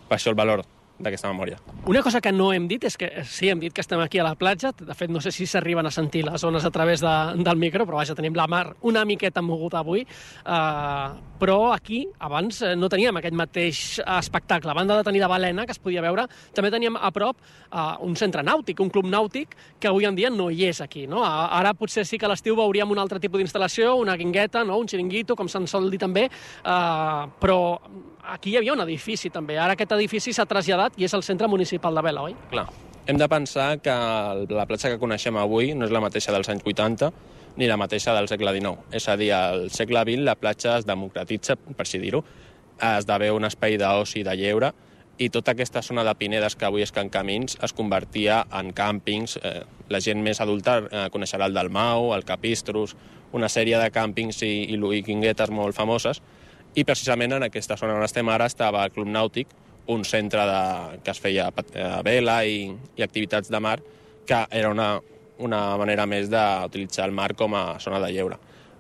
per això el valor d'aquesta memòria. Una cosa que no hem dit és que sí, hem dit que estem aquí a la platja, de fet no sé si s'arriben a sentir les ones a través de, del micro, però vaja, tenim la mar una miqueta moguda avui, uh, però aquí abans eh, no teníem aquest mateix espectacle. A banda de tenir de balena, que es podia veure, també teníem a prop uh, un centre nàutic, un club nàutic, que avui en dia no hi és aquí. No? Ara potser sí que a l'estiu veuríem un altre tipus d'instal·lació, una guingueta, no? un xiringuito, com se'n sol dir també, uh, però aquí hi havia un edifici també. Ara aquest edifici s'ha traslladat i és el centre municipal de Vela, oi? Clar. Hem de pensar que la platja que coneixem avui no és la mateixa dels anys 80 ni la mateixa del segle XIX. És a dir, al segle XX la platja es democratitza, per així dir-ho, esdevé un espai d'oci de lleure i tota aquesta zona de Pinedes que avui és Can Camins es convertia en càmpings. Eh, la gent més adulta eh, coneixerà el del Mau, el Capistrus, una sèrie de càmpings i, i, i molt famoses, i precisament en aquesta zona on estem ara estava el Club Nàutic, un centre de, que es feia a vela i, i activitats de mar, que era una, una manera més d'utilitzar el mar com a zona de lleure.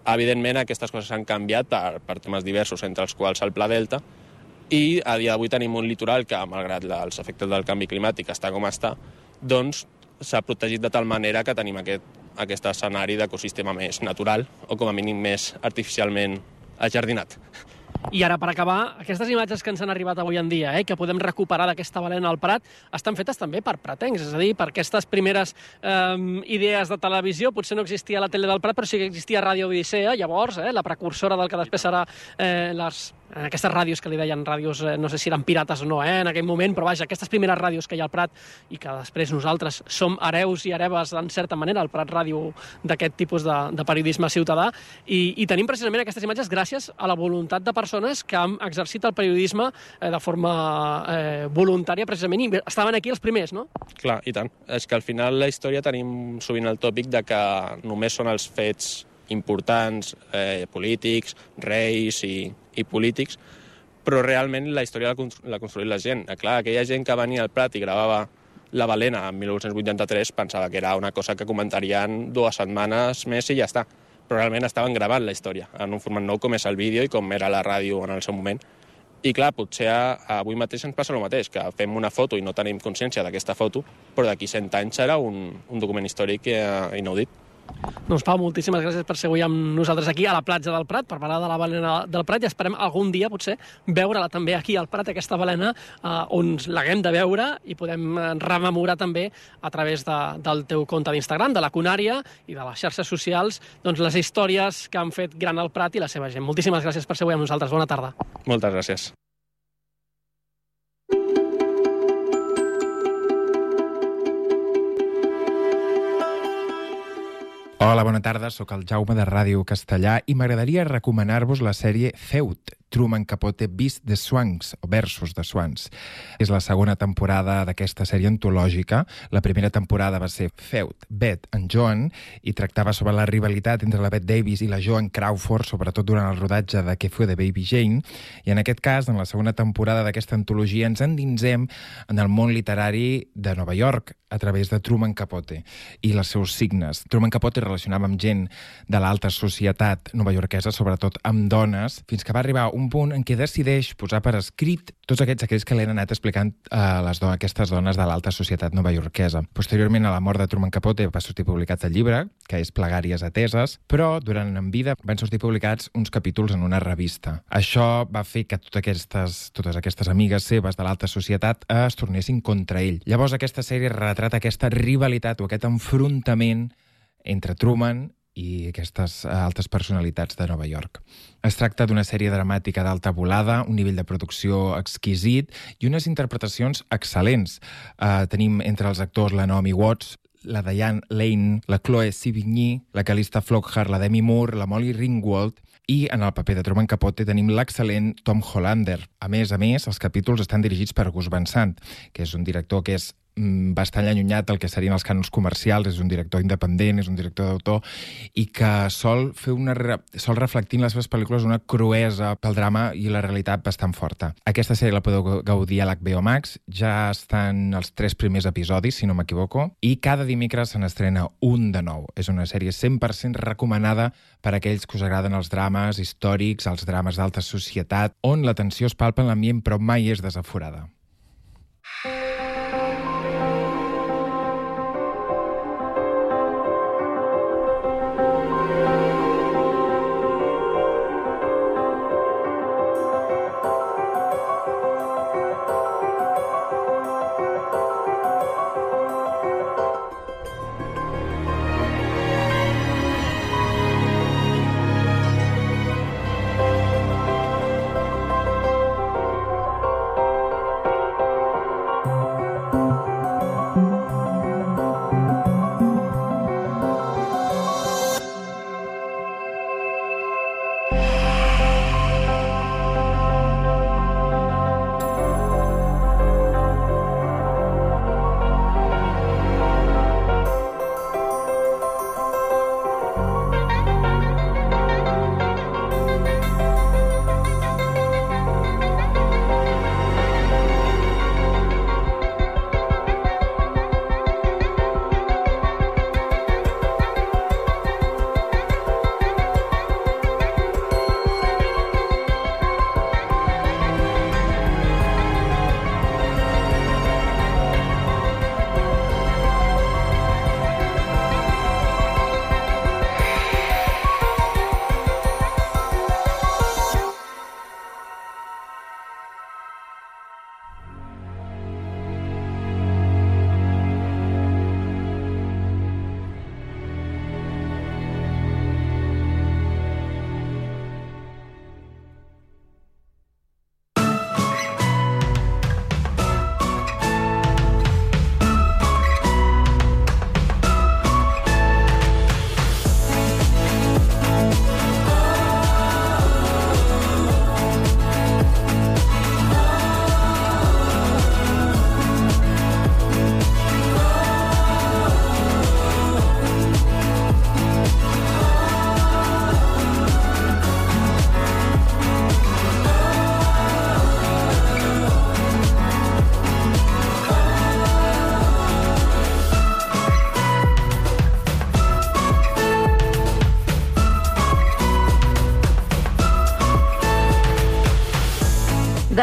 Evidentment, aquestes coses han canviat per, per temes diversos, entre els quals el Pla Delta, i a dia d'avui tenim un litoral que, malgrat els efectes del canvi climàtic, està com està, doncs s'ha protegit de tal manera que tenim aquest, aquest escenari d'ecosistema més natural, o com a mínim més artificialment ajardinat. I ara, per acabar, aquestes imatges que ens han arribat avui en dia, eh, que podem recuperar d'aquesta balena al Prat, estan fetes també per pratencs, és a dir, per aquestes primeres eh, idees de televisió. Potser no existia la tele del Prat, però sí que existia Ràdio Odissea, llavors, eh, la precursora del que després serà eh, les en aquestes ràdios que li deien ràdios, eh, no sé si eren pirates o no, eh, en aquell moment, però vaja, aquestes primeres ràdios que hi ha al Prat i que després nosaltres som hereus i hereves, en certa manera, al Prat Ràdio d'aquest tipus de, de periodisme ciutadà, i, i tenim precisament aquestes imatges gràcies a la voluntat de persones que han exercit el periodisme eh, de forma eh, voluntària, precisament, i estaven aquí els primers, no? Clar, i tant. És que al final la història tenim sovint el tòpic de que només són els fets importants, eh, polítics, reis i, i polítics, però realment la història l'ha construït la gent. Eh, clar, aquella gent que venia al Prat i gravava la balena en 1983 pensava que era una cosa que comentarien dues setmanes més i ja està. Però realment estaven gravant la història en un format nou com és el vídeo i com era la ràdio en el seu moment. I clar, potser avui mateix ens passa el mateix, que fem una foto i no tenim consciència d'aquesta foto, però d'aquí 100 anys serà un, un document històric eh, inaudit. Doncs Pau, moltíssimes gràcies per avui amb nosaltres aquí a la platja del Prat per parlar de la balena del Prat i esperem algun dia potser veure-la també aquí al Prat, aquesta balena, eh, on l'haguem de veure i podem eh, rememorar també a través de, del teu compte d'Instagram, de la Cunària i de les xarxes socials, doncs les històries que han fet gran el Prat i la seva gent. Moltíssimes gràcies per avui amb nosaltres. Bona tarda. Moltes gràcies. Hola, bona tarda, sóc el Jaume de Ràdio Castellà i m'agradaria recomanar-vos la sèrie Feud, Truman Capote Beast de Swans, o Versos de Swans. És la segona temporada d'aquesta sèrie antològica. La primera temporada va ser Feud, Beth and Joan, i tractava sobre la rivalitat entre la Beth Davis i la Joan Crawford, sobretot durant el rodatge de Què fue de Baby Jane. I en aquest cas, en la segona temporada d'aquesta antologia, ens endinsem en el món literari de Nova York, a través de Truman Capote i els seus signes. Truman Capote relacionava amb gent de l'alta societat novaiorquesa, sobretot amb dones, fins que va arribar punt en què decideix posar per escrit tots aquests secrets que li han anat explicant a les do aquestes dones de l'alta societat novaiorquesa. Posteriorment, a la mort de Truman Capote, va sortir publicat el llibre, que és Plegàries ateses, però durant en vida van sortir publicats uns capítols en una revista. Això va fer que totes aquestes, totes aquestes amigues seves de l'alta societat es tornessin contra ell. Llavors, aquesta sèrie retrata aquesta rivalitat o aquest enfrontament entre Truman i aquestes altes personalitats de Nova York. Es tracta d'una sèrie dramàtica d'alta volada, un nivell de producció exquisit i unes interpretacions excel·lents. Uh, tenim entre els actors la Naomi Watts, la Diane Lane, la Chloe Sevigny, la Calista Flockhart, la Demi Moore, la Molly Ringwald i en el paper de Truman Capote tenim l'excel·lent Tom Hollander. A més a més, els capítols estan dirigits per Gus Van Sant, que és un director que és bastant allunyat del que serien els cànons comercials, és un director independent, és un director d'autor, i que sol fer una re sol reflectir en les seves pel·lícules una cruesa pel drama i la realitat bastant forta. Aquesta sèrie la podeu gaudir a l'HBO Max, ja estan els tres primers episodis, si no m'equivoco, i cada dimecres se n'estrena un de nou. És una sèrie 100% recomanada per a aquells que us agraden els drames històrics, els drames d'alta societat, on la tensió es palpa en l'ambient però mai és desaforada.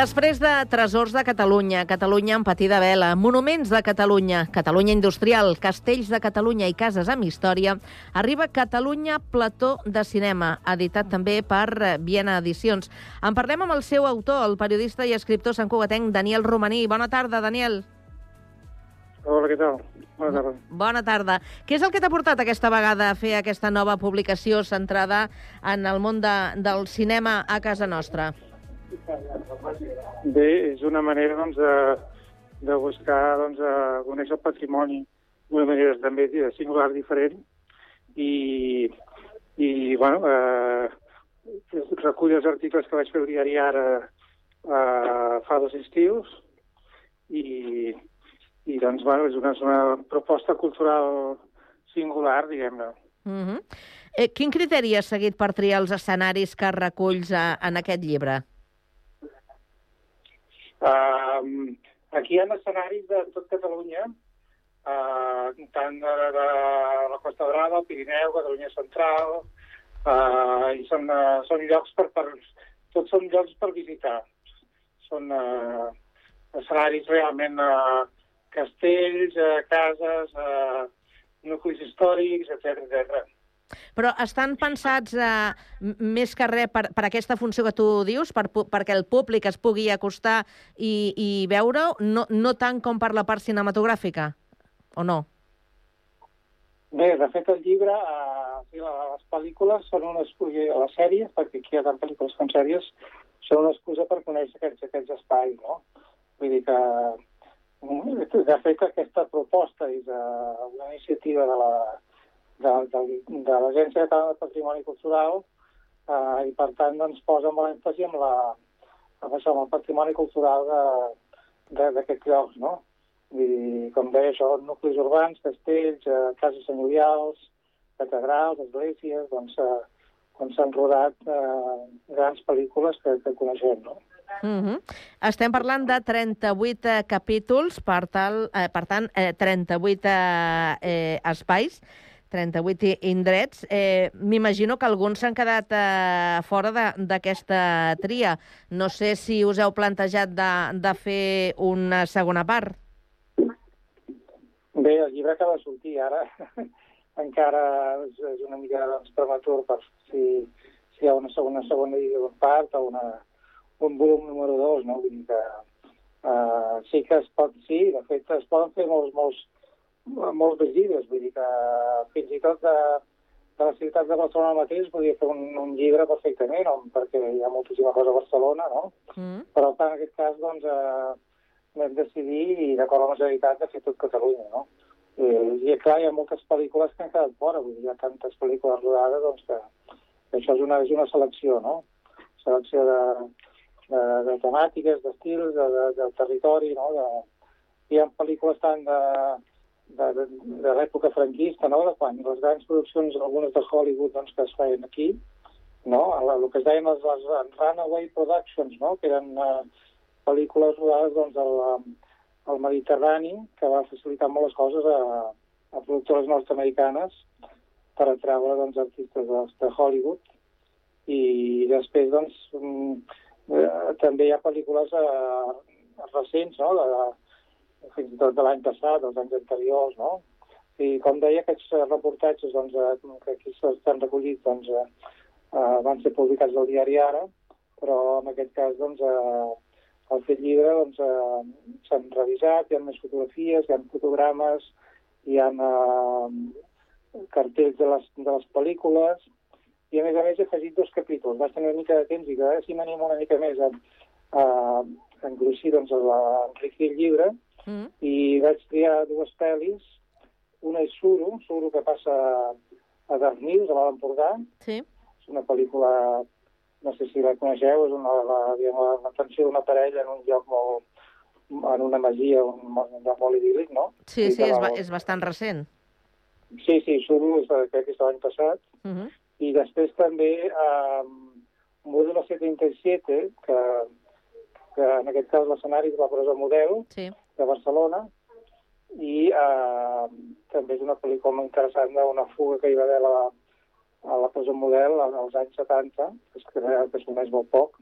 Després de Tresors de Catalunya, Catalunya en patida vela, Monuments de Catalunya, Catalunya Industrial, Castells de Catalunya i Cases amb Història, arriba Catalunya Plató de Cinema, editat també per Viena Edicions. En parlem amb el seu autor, el periodista i escriptor santcugatenc Daniel Romaní. Bona tarda, Daniel. Hola, què tal? Bona tarda. Bona tarda. Què és el que t'ha portat aquesta vegada a fer aquesta nova publicació centrada en el món de, del cinema a casa nostra? Bé, és una manera doncs, de, de buscar doncs, de conèixer el patrimoni d'una manera també singular, diferent, i, i bueno, eh, recull els articles que vaig fer el diari ara eh, fa dos estius, i, i doncs, bueno, és una, una proposta cultural singular, diguem-ne. Mm -hmm. eh, quin criteri has seguit per triar els escenaris que reculls a, en aquest llibre? Uh, aquí hi ha escenaris de tot Catalunya, uh, tant de, de, la Costa Brava, el Pirineu, Catalunya Central, uh, i són, uh, són llocs per, per... Tots són llocs per visitar. Són uh, escenaris realment uh, castells, uh, cases, uh, nuclis històrics, etc etc. Però estan pensats eh, més que res per, per aquesta funció que tu dius, per, perquè el públic es pugui acostar i, i veure-ho, no, no tant com per la part cinematogràfica, o no? Bé, de fet, el llibre, eh, les pel·lícules són una excusa, les sèries, perquè aquí hi ha tant pel·lícules com sèries, són una excusa per conèixer aquests, aquests espais, no? Vull dir que, mm, de fet, aquesta proposta és uh, una iniciativa de la, de, de, de l'Agència Catalana de Patrimoni Cultural eh, i, per tant, doncs, posa molt èmfasi amb, la, amb, això, amb el patrimoni cultural d'aquests llocs, no? Dir, com deia això, nuclis urbans, castells, eh, cases senyorials, catedrals, esglésies, doncs, eh, on s'han rodat eh, grans pel·lícules que, que coneixem, no? Mm -hmm. Estem parlant de 38 eh, capítols, per, tal, eh, per tant, eh, 38 eh, eh, espais, 38 indrets. Eh, M'imagino que alguns s'han quedat eh, fora d'aquesta tria. No sé si us heu plantejat de, de fer una segona part. Bé, el llibre acaba de sortir ara. Encara és, és una mica doncs, prematur per si, si hi ha una segona, segona part o una, un volum número 2, no? Vull dir que uh, sí que es pot, sí, de fet es poden fer molts, molts, molts llibres, vull dir que fins i tot de, de la ciutat de Barcelona mateix podria fer un, un llibre perfectament, no? perquè hi ha moltíssima cosa a Barcelona, no? Mm. Però en aquest cas, doncs, eh, vam decidir, i d'acord amb la Generalitat, de fer tot Catalunya, no? I, I, clar, hi ha moltes pel·lícules que han quedat fora, vull dir, hi ha tantes pel·lícules rodades, doncs, que, que això és una, és una selecció, no? Selecció de, de, de temàtiques, d'estils, de, de, del territori, no? De, hi ha pel·lícules tant de, de, de, de l'època franquista, no? de quan les grans produccions, algunes de Hollywood, doncs, que es feien aquí, no? el, el que es deien les, les Runaway Productions, no? que eren uh, pel·lícules rodades doncs, al, al Mediterrani, que va facilitar molt les coses a, a productores nord-americanes per atreure doncs, artistes de, de Hollywood. I després, doncs, eh, també hi ha pel·lícules eh, recents, no?, de, fins i tot de l'any passat, dels anys anteriors, no? I com deia, aquests reportatges doncs, eh, que aquí estan recollits doncs, eh, eh, van ser publicats al diari Ara, però en aquest cas doncs, eh, fet llibre doncs, eh, s'han revisat, hi ha més fotografies, hi ha fotogrames, hi ha eh, cartells de les, de les pel·lícules, i a més a més he afegit dos capítols. Vaig tenir una mica de temps i que si m'animo una mica més a, a, a engrossir doncs, a enriquir el llibre mm. i vaig triar dues pel·lis. Una és Suro, Suro que passa a Darnius, a l'Empordà. Sí. És una pel·lícula, no sé si la coneixeu, és una, la, la, la tensió d'una parella en un lloc molt en una masia, un, un lloc molt idíl·lic, no? Sí, sí, és, ba és bastant recent. Sí, sí, Suro és crec que és l'any passat. Uh -huh. I després també eh, Modelo 77, que, que en aquest cas l'escenari és la presó Model sí. De Barcelona, i eh, també és una pel·lícula molt interessant d'una fuga que hi va haver a la, a la presó Model als anys 70, que es, que es coneix molt poc,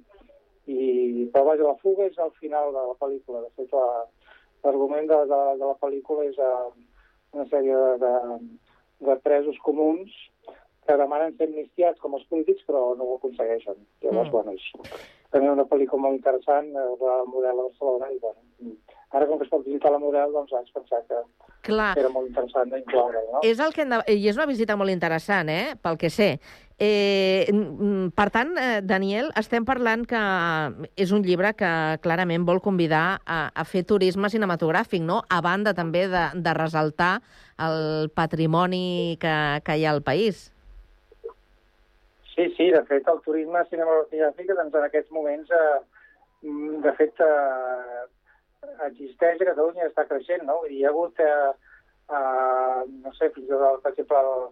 i, però vaja, la fuga és al final de la pel·lícula. De fet, l'argument de, de, de la pel·lícula és uh, una sèrie de, de, de presos comuns que demanen ser amnistiats com els polítics, però no ho aconsegueixen. Llavors, mm. bueno, és també una pel·lícula molt interessant, el model de Barcelona, i bueno, ara com que es pot visitar la model, doncs vaig pensar que Clar. era molt interessant d'incloure. No? És el que hem de... I és una visita molt interessant, eh? pel que sé. Eh, per tant, eh, Daniel, estem parlant que és un llibre que clarament vol convidar a, a fer turisme cinematogràfic, no? a banda també de, de resaltar el patrimoni que, que hi ha al país. Sí, sí, de fet, el turisme cinematogràfic doncs, en aquests moments, eh, de fet, eh, existeix a Catalunya està creixent, no? Hi ha hagut, eh, eh, no sé, fins i tot, per exemple, el,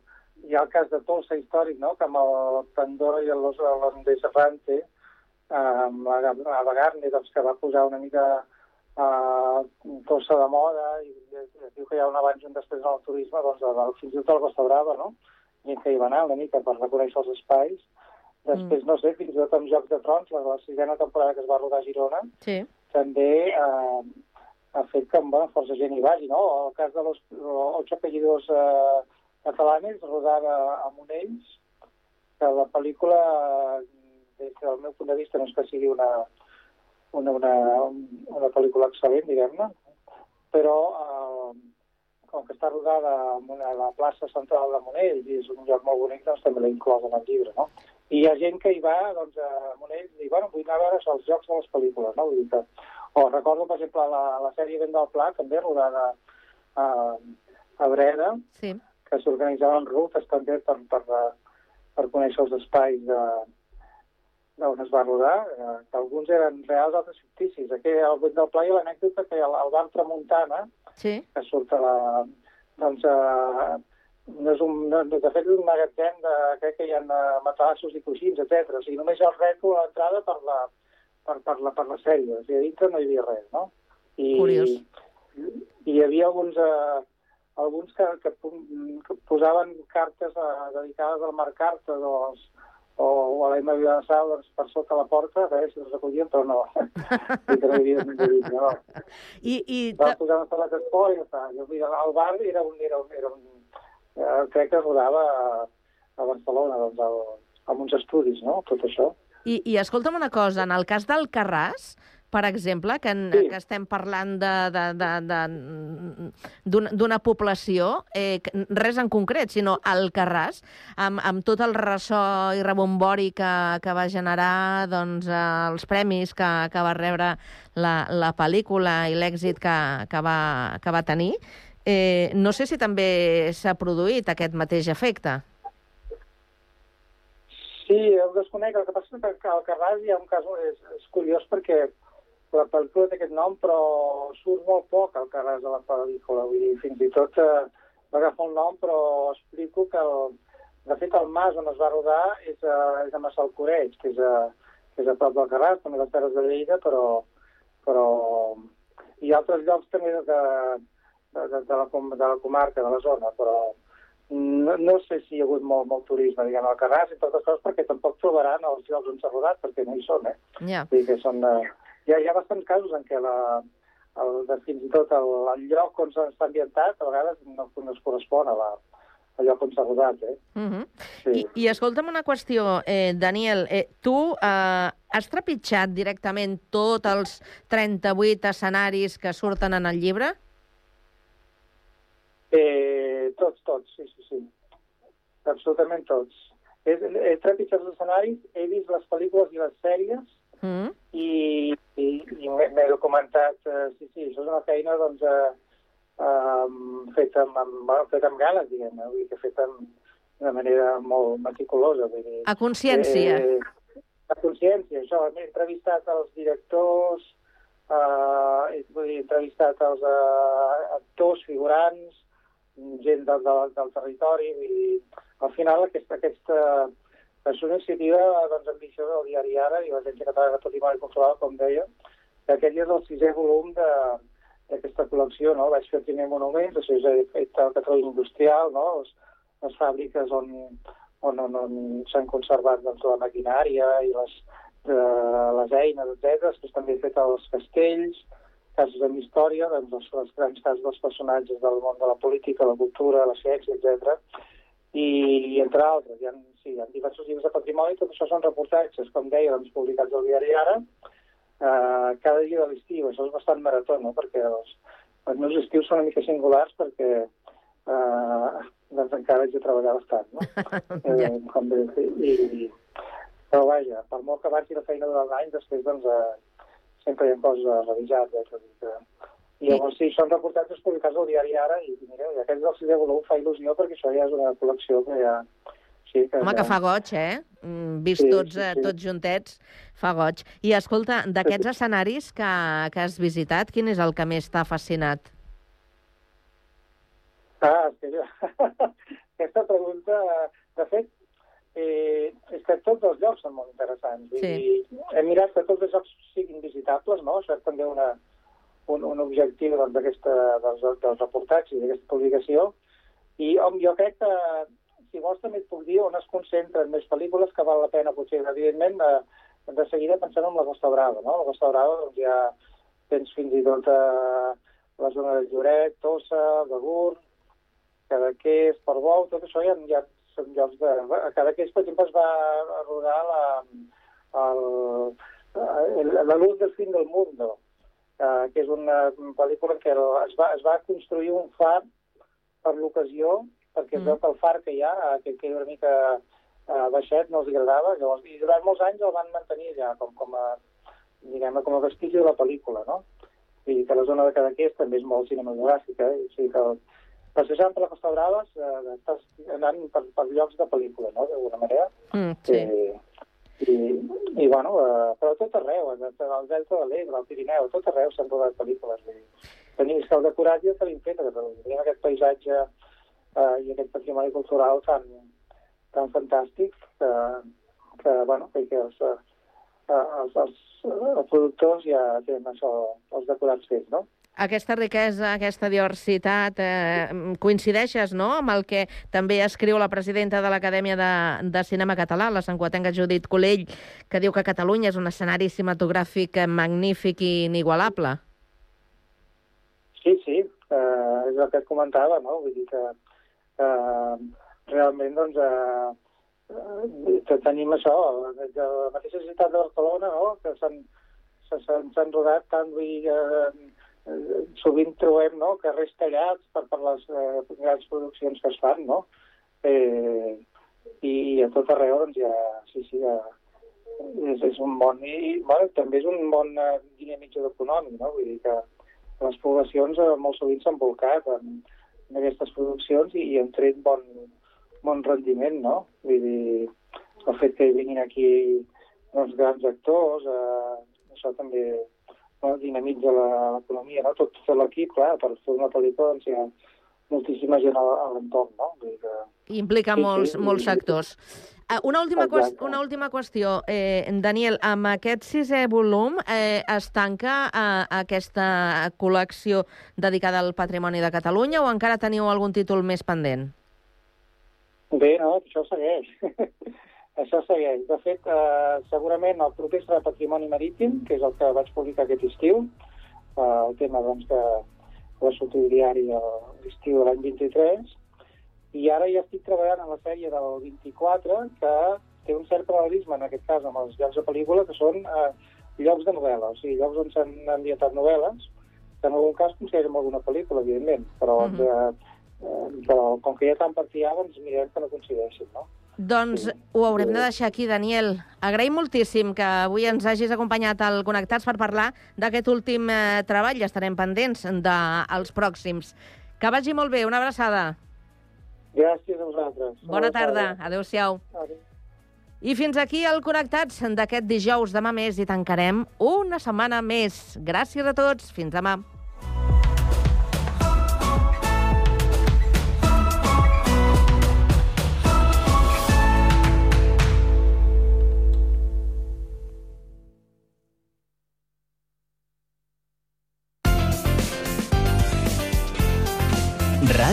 hi ha el cas de Tolsa històric, no?, que amb el Pandora i los, los de Serrante, eh, amb la, a Bagarne, doncs, que va posar una mica eh, Tolsa de moda, i, i, i diu que hi ha un abans i un després en el turisme, doncs, el, fins i tot el Costa Brava, no?, gent que hi va anar una mica per reconèixer els espais. Després, mm. no sé, fins i tot amb Jocs de Trons, la, la sisena temporada que es va rodar a Girona, sí. També eh, ha fet que bueno, força gent hi vagi, no? El cas de los ocho apellidos eh, catalanes, rodada a Monells, que la pel·lícula, des del meu punt de vista, no és que sigui una, una, una, una pel·lícula excel·lent, diguem-ne, però eh, com que està rodada a la plaça central de Monells i és un lloc molt bonic, doncs també l'he inclòs en el llibre, no? I hi ha gent que hi va doncs, a Monells i, bueno, vull anar a veure els jocs de les pel·lícules, no? Vull dir que... O recordo, per exemple, la, la sèrie Vent del Pla, també rodada a, a Breda, sí. que s'organitzaven rutes també per, per, per conèixer els espais de, d'on es va rodar, eh, que alguns eren reals, altres ficticis. Aquí al Vent del Pla hi ha l'anècdota que el, el bar Tramuntana, Sí. que surt a la... Doncs, eh, no és un, no, de fet, és un magatzem de, crec que hi ha eh, matalassos i coixins, etc. O sigui, només el rètol a l'entrada per la, per, per, la, per la sèrie. O sigui, a dintre no hi havia res, no? I, Curiós. I hi havia alguns, eh, alguns que, que, que posaven cartes eh, dedicades al Marc Cartes o, o, o a la Emma Vilassar doncs, per sota la porta, a veure si els recollien, però no. I que no hi havia ningú, no. I, i Va posar una salat d'esport i ja està. Jo, mira, el bar era un, era un, era un eh, crec que rodava a, a Barcelona, doncs, al, amb uns estudis, no?, tot això. I, I escolta'm una cosa, en el cas del Carràs, per exemple, que, en, sí. que estem parlant d'una d'una població, eh, res en concret, sinó el Carràs, amb, amb tot el ressò i rebombori que, que va generar doncs, eh, els premis que, que va rebre la, la pel·lícula i l'èxit que, que, va, que va tenir, eh, no sé si també s'ha produït aquest mateix efecte. Sí, ho desconec. El que passa és que al Carràs hi ha un cas... És, és curiós perquè la pel·lícula té aquest nom, però surt molt poc al Carràs de la pel·lícula. Vull dir, fins i tot eh, va agafar un nom, però explico que, el, de fet, el mas on es va rodar és a, és a Massalcoreig, que és a, que és a prop del Carràs, també les Terres de Lleida, però, però ha altres llocs també de, de, de, la, com- de la comarca, de la zona, però no, no sé si hi ha hagut molt, molt turisme, diguem, al Carràs i totes coses, perquè tampoc trobaran els llocs on s'ha rodat, perquè no hi són, eh? Vull dir que són... Eh, hi, ha, hi ha bastants casos en què la, el, de, fins i tot el, el lloc on s'ha ambientat a vegades no, no es correspon a la, al lloc on s'ha rodat, eh? Uh -huh. Sí. I, I escolta'm una qüestió, eh, Daniel, eh, tu eh, has trepitjat directament tots els 38 escenaris que surten en el llibre? Eh, tots, tots, sí, sí, sí. Absolutament tots. He, he trepitjat els escenaris, he vist les pel·lícules i les sèries, Mm. i, i, i m'he documentat, eh, sí, sí, això és una feina doncs, eh, um, feta, amb, amb, bueno, feta amb ganes, diguem, eh? vull dir que feta amb, d'una manera molt meticulosa. Vull dir, A consciència. Eh, a consciència, això. He entrevistat els directors, eh, he, vull dir, he entrevistat els eh, actors, figurants, gent del, del, del territori, dir, al final aquesta, aquesta és una iniciativa doncs, ambiciosa del diari Ara i l'Agència Catalana de Patrimoni Cultural, com deia, que aquest és el sisè volum de, d'aquesta col·lecció, no? Vaig fer primer monument, després he fet el Catalunya Industrial, no? Les, les fàbriques on, on, on, on s'han conservat doncs, la maquinària i les, eh, les eines, etc. Després també he fet els castells, casos amb història, doncs, els, els grans casos dels personatges del món de la política, la cultura, la ciència, etc. I, i entre altres, hi ha, sí, hi ha diversos llibres de patrimoni, tot això són reportatges, com deia, doncs, publicats al diari Ara, eh, cada dia de l'estiu. Això és bastant marató, no?, perquè els, els meus estius són una mica singulars perquè eh, doncs encara haig de treballar bastant, no? Eh, com bé, i, i, però vaja, per molt que avanci la feina durant l'any, després doncs, eh, sempre hi ha coses a revisar. Eh, tot i que... I llavors sí, són reportatges publicats al diari Ara i mireu, i aquest és el sisè volum, fa il·lusió perquè això ja és una col·lecció que ja... Sí, que Home, ja... que fa goig, eh? Mm, Vist Sí, tots, sí, eh, sí. tots juntets, fa goig. I escolta, d'aquests escenaris que, que has visitat, quin és el que més t'ha fascinat? Ah, jo... aquesta pregunta, de fet, eh, és que tots els llocs són molt interessants. Sí. dir, hem mirat que tots els llocs siguin visitables, no? Això és també una, un, un objectiu doncs, dels, dels reportatges i d'aquesta publicació. I hom, jo crec que, si vols, també et puc dir on es concentren més pel·lícules que val la pena, potser, evidentment, de, de seguida pensant en la Costa Brava, no? La Costa Brava, doncs, ja tens fins i tot a la zona de Lloret, Tossa, Begur, Cadaqués, Portbou, tot això ja, ja són llocs de... A Cadaqués, per exemple, es va rodar la, el, la luz del fin del mundo, eh, que és una pel·lícula en què es va, es va construir un far per l'ocasió, perquè es veu que el far que hi ha, eh, que queda una mica eh, baixet, no els agradava, llavors, i durant molts anys el van mantenir allà com, com a, diguem com a vestigi de la pel·lícula, no? I que la zona de Cadaqués també és molt cinematogràfica, eh? o sigui que el- passejant per la Costa Brava eh, estàs anant per, per llocs de pel·lícula, no?, d'alguna manera. Mm, sí. Eh, i, i, bueno, eh, però a tot arreu, al Delta de l'Ebre, al Pirineu, tot arreu s'han rodat pel·lícules. Vull dir. tenim, que el decorat ja tenim fet Catalunya. Tenim aquest paisatge eh, i aquest patrimoni cultural tan, tan fantàstic que, que, bueno, que, que els, eh, els, els, els productors ja tenen això, els decorats fets, no? Aquesta riquesa, aquesta diversitat, eh, coincideixes no? amb el que també escriu la presidenta de l'Acadèmia de, de Cinema Català, la santquatenga Judit Colell, que diu que Catalunya és un escenari cinematogràfic magnífic i inigualable. Sí, sí, eh, és el que et comentava, no? Vull dir que eh, realment, doncs, eh, eh, tenim això, de la mateixa ciutat de Barcelona, no? que s'han rodat tant, vull dir, eh, sovint trobem no? carrers tallats per, per les eh, grans produccions que es fan, no? Eh, i, a tot arreu, doncs, ja, sí, sí, ja, és, és un món, i bueno, també és un món eh, dinamitzador econòmic, no? Vull dir que les poblacions eh, molt sovint s'han volcat en, en aquestes produccions i, i han tret bon, bon rendiment, no? Vull dir, el fet que vinguin aquí doncs, grans actors, eh, això també dinamitza la- l'economia, no? Tot, tot l'equip, clar, per fer una pel·lícula doncs hi ha moltíssima gent a, a l'entorn, no? Vull que... Implica Sí, molts, sí. molts sectors. Eh, Una última, qües Exacte. una última qüestió. Eh, Daniel, amb aquest sisè volum eh, es tanca eh, aquesta col·lecció dedicada al patrimoni de Catalunya o encara teniu algun títol més pendent? Bé, no, això segueix. això segueix. De fet, eh, segurament el proper serà Patrimoni Marítim, que és el que vaig publicar aquest estiu, eh, el tema doncs, que va sortir diari l'estiu de l'any 23, i ara ja estic treballant en la sèrie del 24, que té un cert paral·lelisme, en aquest cas, amb els llocs de pel·lícula, que són eh, llocs de novel·la, o sigui, llocs on s'han ambientat novel·les, que en algun cas considerem alguna pel·lícula, evidentment, però, Mhm. eh, eh, però com que ha tant per triar, doncs mirem que no coincideixin, no? Doncs ho haurem de deixar aquí, Daniel. Agraïm moltíssim que avui ens hagis acompanyat al Connectats per parlar d'aquest últim eh, treball estarem pendents dels pròxims. Que vagi molt bé, una abraçada. Gràcies a vosaltres. Bona tarda, adeu-siau. I fins aquí el Connectats d'aquest dijous. Demà més i tancarem una setmana més. Gràcies a tots. Fins demà.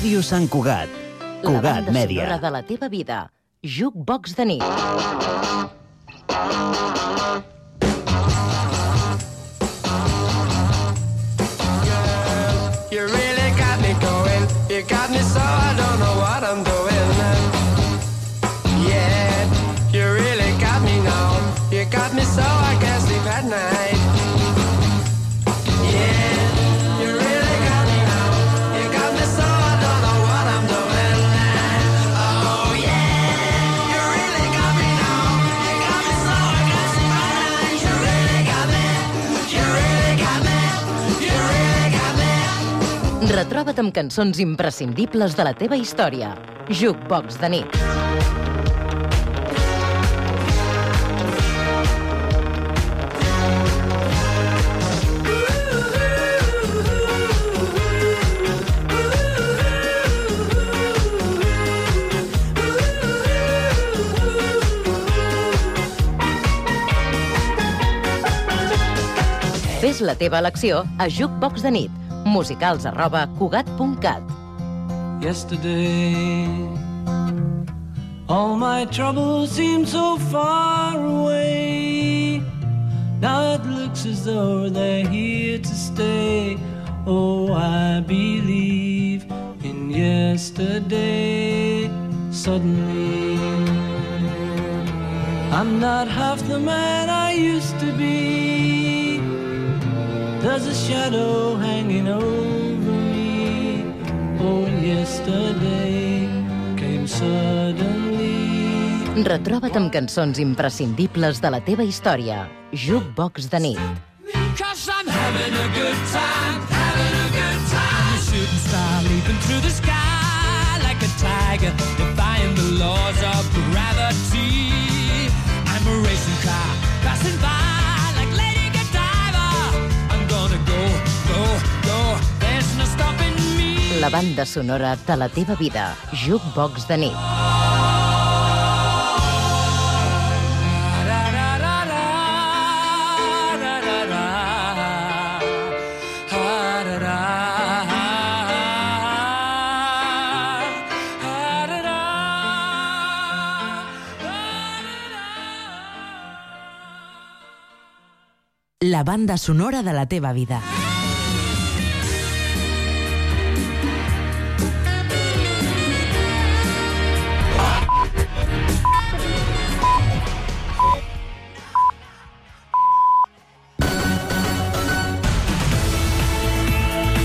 Ràdio Sant Cugat. La Cugat banda Mèdia. sonora de la teva vida. Jukebox de nit. You really got me going. You got me so I don't know what Retroba't amb cançons imprescindibles de la teva història. Jukebox de nit. La teva elecció a Jukebox de nit. Musicals arroba cugat.cat. Yesterday, all my troubles seem so far away. Now it looks as though they're here to stay. Oh, I believe in yesterday. Suddenly, I'm not half the man I used to be. There's a shadow hanging over me. Oh, and yesterday came suddenly. Retroba't amb cançons imprescindibles de la teva història. Jukebox de nit. Cause I'm having a good time, having a good time. A shooting star leaping through the sky like a tiger, defying the laws of gravity. I'm a racing car passing by La banda sonora de la teva vida. Jukebox de nit. La banda sonora de la teva vida.